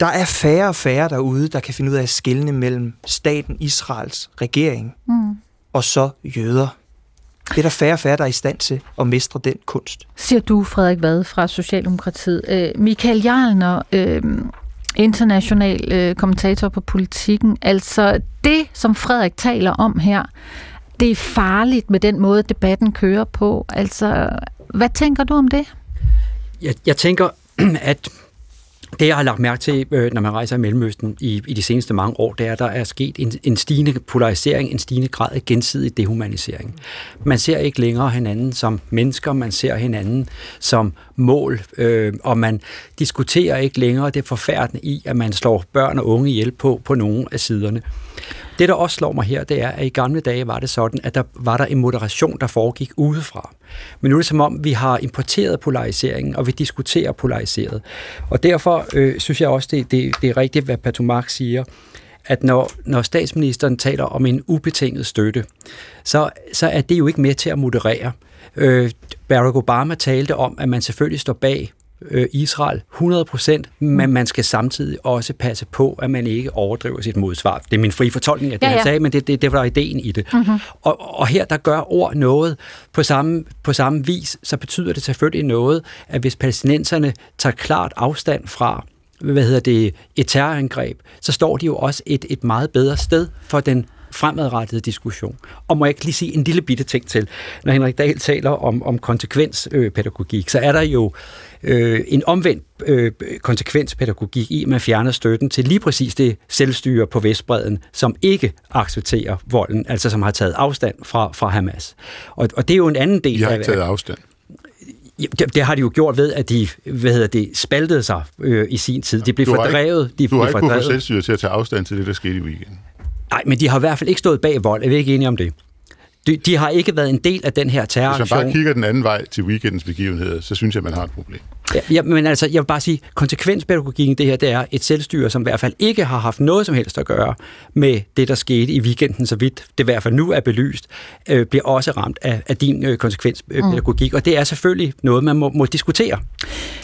der er færre og færre derude, der kan finde ud af at skille mellem staten Israels regering mm. og så jøder. Det er der færre og færre, der er i stand til at mestre den kunst. Siger du, Frederik Vad fra Socialdemokratiet. Øh, Michael Jarlner, øh, international øh, kommentator på politikken. Altså det, som Frederik taler om her, det er farligt med den måde, debatten kører på. Altså, hvad tænker du om det? Jeg, jeg tænker, at det, jeg har lagt mærke til, øh, når man rejser i Mellemøsten i, i de seneste mange år, det er, at der er sket en, en stigende polarisering, en stigende grad af gensidig dehumanisering. Man ser ikke længere hinanden som mennesker, man ser hinanden som mål, øh, og man diskuterer ikke længere det forfærdende i, at man slår børn og unge ihjel på, på nogle af siderne. Det, der også slår mig her, det er, at i gamle dage var det sådan, at der var der en moderation, der foregik udefra. Men nu er det som om, vi har importeret polariseringen, og vi diskuterer polariseret. Og derfor øh, synes jeg også, det, det, det er rigtigt, hvad Patomark siger, at når, når statsministeren taler om en ubetinget støtte, så, så er det jo ikke med til at moderere. Øh, Barack Obama talte om, at man selvfølgelig står bag øh, Israel 100%, men man skal samtidig også passe på, at man ikke overdriver sit modsvar. Det er min frie fortolkning af det, ja, ja. jeg sagde, men det, det, det var ideen i det. Mm-hmm. Og, og her, der gør ord noget på samme, på samme vis, så betyder det selvfølgelig noget, at hvis palæstinenserne tager klart afstand fra hvad hedder det, et terrorangreb, så står de jo også et, et meget bedre sted for den fremadrettede diskussion. Og må jeg ikke lige sige en lille bitte ting til, når Henrik Dahl taler om, om konsekvenspædagogik, så er der jo øh, en omvendt øh, konsekvenspædagogik i, at man fjerner støtten til lige præcis det selvstyre på Vestbreden, som ikke accepterer volden, altså som har taget afstand fra, fra Hamas. Og, og det er jo en anden del de har taget afstand. Det, det har de jo gjort ved, at de hvad hedder det, spaltede sig øh, i sin tid. De blev du fordrevet. Ikke, de du har ikke kunnet få selvstyre til at tage afstand til det, der skete i weekenden. Nej, men de har i hvert fald ikke stået bag vold. Er vi ikke enige om det? De, de har ikke været en del af den her terroraktion. Hvis man bare kigger den anden vej til weekendens begivenheder, så synes jeg, man har et problem. Ja, ja, men altså, jeg vil bare sige, konsekvenspædagogikken det her, det er et selvstyre, som i hvert fald ikke har haft noget som helst at gøre med det, der skete i weekenden, så vidt det i hvert fald nu er belyst, øh, bliver også ramt af, af din øh, konsekvenspædagogik, mm. og det er selvfølgelig noget, man må, må diskutere.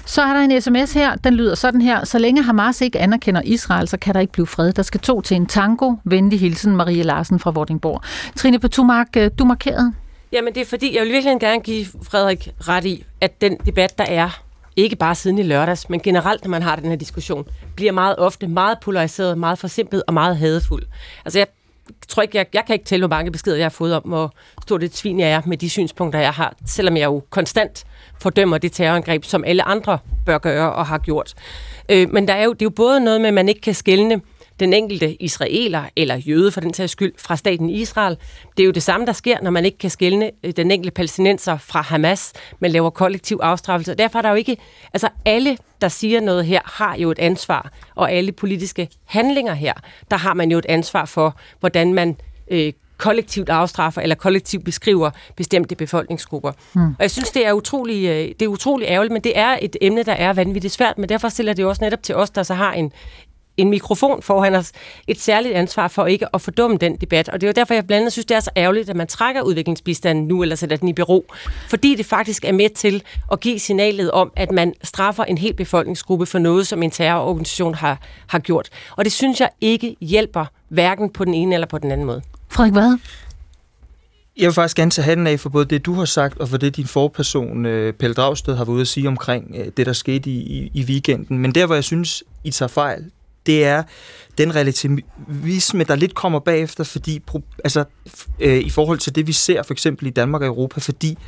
Så er der en sms her, den lyder sådan her, så længe Hamas ikke anerkender Israel, så kan der ikke blive fred. Der skal to til en tango. Venlig hilsen, Marie Larsen fra Vordingborg. Trine Petumark, øh, du markerede. Jamen det er fordi, jeg vil virkelig gerne give Frederik ret i, at den debat, der er ikke bare siden i lørdags, men generelt, når man har den her diskussion, bliver meget ofte meget polariseret, meget forsimplet og meget hadefuld. Altså jeg tror ikke, jeg, jeg kan ikke tælle, hvor mange beskeder jeg har fået om, hvor stort et svin jeg er med de synspunkter, jeg har, selvom jeg jo konstant fordømmer det terrorangreb, som alle andre bør gøre og har gjort. Øh, men der er jo, det er jo både noget med, at man ikke kan skelne den enkelte israeler, eller jøde for den sags skyld, fra staten Israel. Det er jo det samme, der sker, når man ikke kan skelne øh, den enkelte palæstinenser fra Hamas, men laver kollektiv afstraffelse. Derfor er der jo ikke... Altså alle, der siger noget her, har jo et ansvar, og alle politiske handlinger her, der har man jo et ansvar for, hvordan man øh, kollektivt afstraffer eller kollektivt beskriver bestemte befolkningsgrupper. Hmm. Og jeg synes, det er, utrolig, øh, det er utrolig ærgerligt, men det er et emne, der er vanvittigt svært, men derfor stiller det jo også netop til os, der så har en, en mikrofon foran os et særligt ansvar for ikke at fordumme den debat. Og det er jo derfor, jeg blandt andet synes, det er så ærgerligt, at man trækker udviklingsbistanden nu, eller sætter den i bero. Fordi det faktisk er med til at give signalet om, at man straffer en hel befolkningsgruppe for noget, som en terrororganisation har, har gjort. Og det synes jeg ikke hjælper hverken på den ene eller på den anden måde. Frederik, hvad? Jeg vil faktisk gerne tage handen af for både det, du har sagt, og for det, din forperson, øh, Pelle Dragsted, har været ude at sige omkring øh, det, der skete i, i, i weekenden. Men der, hvor jeg synes, I tager fejl, det er den relativisme, der lidt kommer bagefter, fordi altså, øh, i forhold til det, vi ser for eksempel i Danmark og Europa, fordi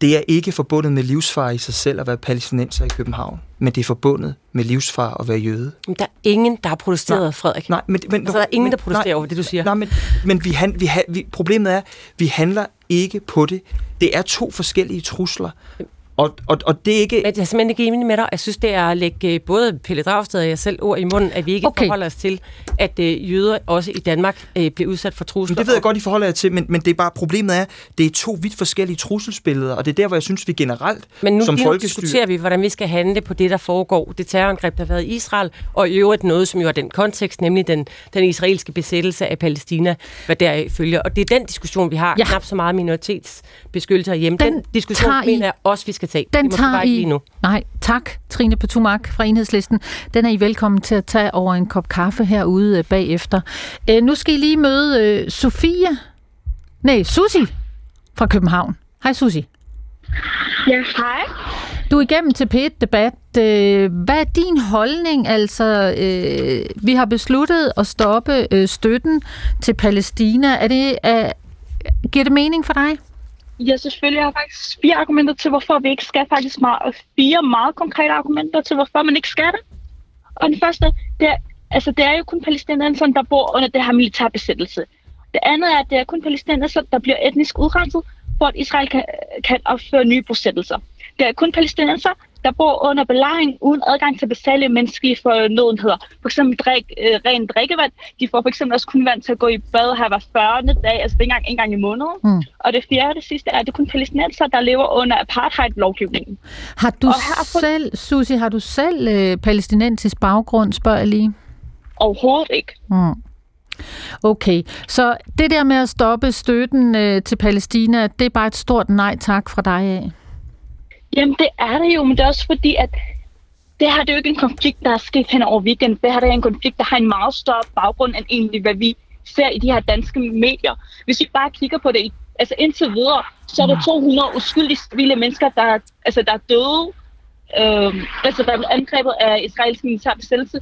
det er ikke forbundet med livsfar i sig selv at være palæstinenser i København, men det er forbundet med livsfar at være jøde. Men der er ingen, der har protesteret, nej, Frederik. Nej, men, men, altså, der er ingen, der protesterer nej, over det, du siger. Nej, men, men vi, han, vi, vi, problemet er, vi handler ikke på det. Det er to forskellige trusler. Og, og, og det er ikke... Men jeg er simpelthen ikke enig med dig. Jeg synes, det er at lægge øh, både Pelle Dragsted og jeg selv ord i munden, at vi ikke okay. forholder os til, at øh, jøder også i Danmark øh, bliver udsat for trusler. Men det ved jeg godt, I forholder jer til, men, men det er bare problemet er, det er to vidt forskellige trusselsbilleder, og det er der, hvor jeg synes, vi generelt men nu, som folkestyre... diskuterer vi, hvordan vi skal handle på det, der foregår. Det terrorangreb, der har været i Israel, og i øvrigt noget, som jo er den kontekst, nemlig den, den israelske besættelse af Palæstina, hvad der følger. Og det er den diskussion, vi har. Ja. Knap så meget minoritetsbeskyttelse hjemme. Den, den diskussion mener jeg også, vi skal tage. Den tager I... Lige nu. Nej, tak, Trine Petumak fra Enhedslisten. Den er I velkommen til at tage over en kop kaffe herude øh, bagefter. Øh, nu skal I lige møde øh, Sofia. Nej, Susi fra København. Hej Susi. Ja, hej. Du er igennem til P1-debat. Øh, hvad er din holdning? Altså, øh, vi har besluttet at stoppe øh, støtten til Palæstina. Er det, er, giver det mening for dig? Ja, selvfølgelig. Jeg har faktisk fire argumenter til, hvorfor vi ikke skal. Faktisk meget, fire meget konkrete argumenter til, hvorfor man ikke skal det. Og den første, det er, altså, det er jo kun palæstinenserne, der bor under det her militærbesættelse. Det andet er, at det er kun palæstinenserne, der bliver etnisk udrenset, for at Israel kan, kan opføre nye bosættelser. Det er kun palæstinenser, der bor under belejring uden adgang til basale menneskelige fornødenheder. For eksempel drik, øh, ren drikkevand. De får for eksempel også kun vand til at gå i bad her hver 40. dag, altså en gang, en gang i måneden. Mm. Og det fjerde, det sidste, er, at det er kun palæstinenser, der lever under apartheid-lovgivningen. Har du her selv, Susi, har du selv øh, palæstinensisk baggrund, spørger jeg lige? Overhovedet ikke. Mm. Okay, så det der med at stoppe støtten øh, til Palæstina, det er bare et stort nej tak fra dig af? Jamen, det er det jo, men det er også fordi, at det her det er jo ikke en konflikt, der er sket hen over weekend. Det her det er en konflikt, der har en meget større baggrund end egentlig, hvad vi ser i de her danske medier. Hvis vi bare kigger på det, altså indtil videre, så er der 200 uskyldige civile mennesker, der, altså, der er døde, øh, altså der er angrebet af israelsk militær besættelse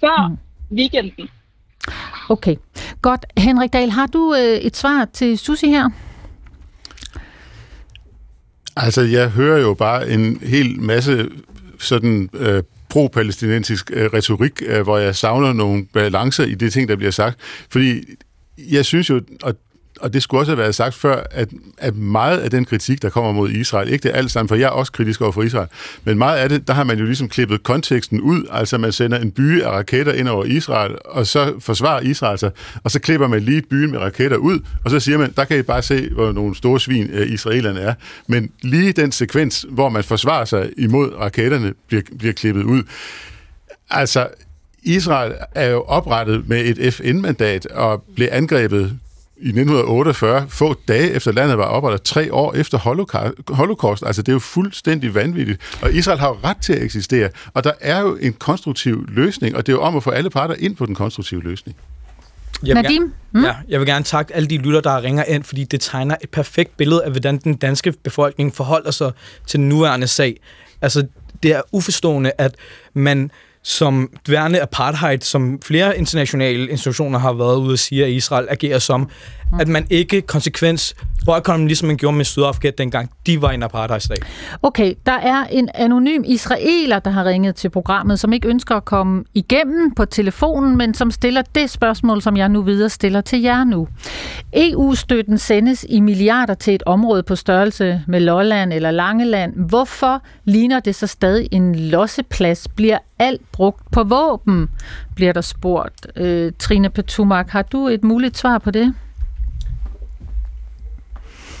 før mm. weekenden. Okay, godt. Henrik Dahl, har du øh, et svar til Susi her? Altså, jeg hører jo bare en hel masse sådan øh, pro-palæstinensisk øh, retorik, øh, hvor jeg savner nogle balancer i det ting, der bliver sagt. Fordi jeg synes jo, og og det skulle også have været sagt før, at, at meget af den kritik, der kommer mod Israel, ikke det alt sammen, for jeg er også kritisk over for Israel, men meget af det, der har man jo ligesom klippet konteksten ud, altså man sender en by af raketter ind over Israel, og så forsvarer Israel sig, og så klipper man lige byen med raketter ud, og så siger man, der kan I bare se, hvor nogle store svin uh, israelerne er. Men lige den sekvens, hvor man forsvarer sig imod raketterne, bliver, bliver klippet ud. Altså, Israel er jo oprettet med et FN-mandat og blev angrebet i 1948, få dage efter landet var oprettet, tre år efter holocaust. Altså, det er jo fuldstændig vanvittigt. Og Israel har jo ret til at eksistere. Og der er jo en konstruktiv løsning, og det er jo om at få alle parter ind på den konstruktive løsning. Jeg vil, Nadim? Gerne, mm? ja, jeg vil gerne takke alle de lytter, der ringer ind, fordi det tegner et perfekt billede af, hvordan den danske befolkning forholder sig til den nuværende sag. Altså, det er uforstående, at man som værende apartheid, som flere internationale institutioner har været ude at sige, at Israel agerer som, at man ikke konsekvens boykotter ligesom man gjorde med Sydafrika dengang de var en apartheidstat. Okay, der er en anonym israeler, der har ringet til programmet, som ikke ønsker at komme igennem på telefonen, men som stiller det spørgsmål, som jeg nu videre stiller til jer nu. EU-støtten sendes i milliarder til et område på størrelse med Lolland eller Langeland. Hvorfor ligner det så stadig en losseplads? Bliver alt brugt på våben? Bliver der spurgt. Øh, Trine Petumak, har du et muligt svar på det?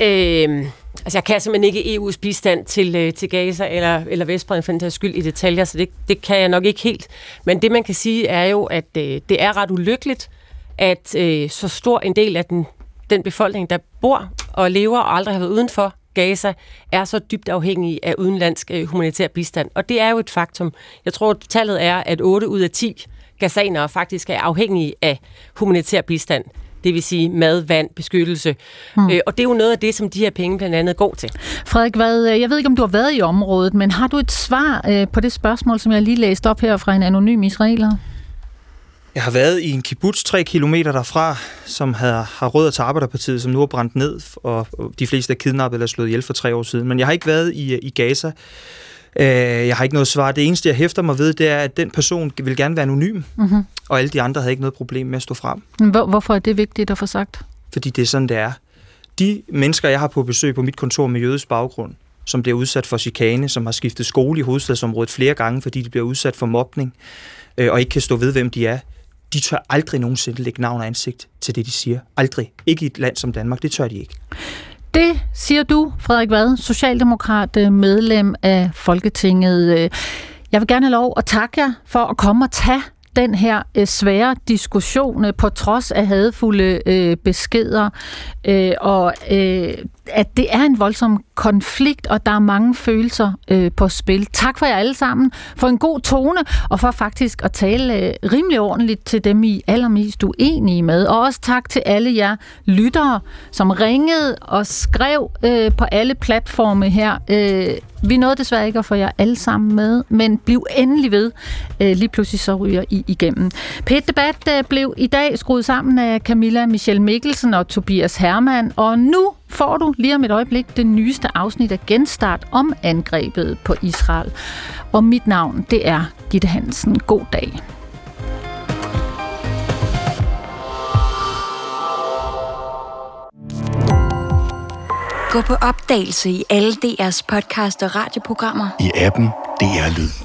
Øh, altså jeg kan simpelthen ikke EU's bistand til, øh, til Gaza eller, eller Vestbreden for den tages skyld i detaljer, så det, det kan jeg nok ikke helt. Men det man kan sige er jo, at øh, det er ret ulykkeligt, at øh, så stor en del af den, den befolkning, der bor og lever og aldrig har været udenfor Gaza, er så dybt afhængig af udenlandsk øh, humanitær bistand. Og det er jo et faktum. Jeg tror, at tallet er, at 8 ud af 10 gazanere faktisk er afhængige af humanitær bistand det vil sige mad, vand, beskyttelse. Mm. Øh, og det er jo noget af det, som de her penge blandt andet går til. Frederik, hvad, øh, jeg ved ikke, om du har været i området, men har du et svar øh, på det spørgsmål, som jeg lige læste op her fra en anonym israeler? Jeg har været i en kibbutz tre kilometer derfra, som har, har rødder til Arbejderpartiet, som nu er brændt ned, og de fleste er kidnappet eller slået ihjel for tre år siden. Men jeg har ikke været i, i Gaza. Øh, jeg har ikke noget svar. Det eneste, jeg hæfter mig ved, det er, at den person vil gerne være anonym, mm-hmm. og alle de andre havde ikke noget problem med at stå frem. Hvor, hvorfor er det vigtigt at få sagt? Fordi det er sådan, det er. De mennesker, jeg har på besøg på mit kontor med jødisk baggrund, som bliver udsat for chikane, som har skiftet skole i hovedstadsområdet flere gange, fordi de bliver udsat for mobning, øh, og ikke kan stå ved, hvem de er, de tør aldrig nogensinde lægge navn og ansigt til det, de siger. Aldrig. Ikke i et land som Danmark. Det tør de ikke. Det siger du, Frederik Vad, socialdemokrat, øh, medlem af Folketinget. Øh, jeg vil gerne have lov at takke jer for at komme og tage den her øh, svære diskussion øh, på trods af hadfulde øh, beskeder, øh, og øh, at det er en voldsom konflikt, og der er mange følelser øh, på spil. Tak for jer alle sammen, for en god tone, og for faktisk at tale øh, rimelig ordentligt til dem, I allermest uenige med. Og også tak til alle jer lyttere, som ringede og skrev øh, på alle platforme her. Øh, vi nåede desværre ikke at få jer alle sammen med, men bliv endelig ved. Øh, lige pludselig så ryger I igennem. Pet Debat øh, blev i dag skruet sammen af Camilla Michelle Mikkelsen og Tobias Hermann, og nu får du lige om et øjeblik det nyeste afsnit af Genstart om angrebet på Israel. Og mit navn, det er Gitte Hansen. God dag. Gå på opdagelse i alle DR's podcast og radioprogrammer. I appen DR Lyd.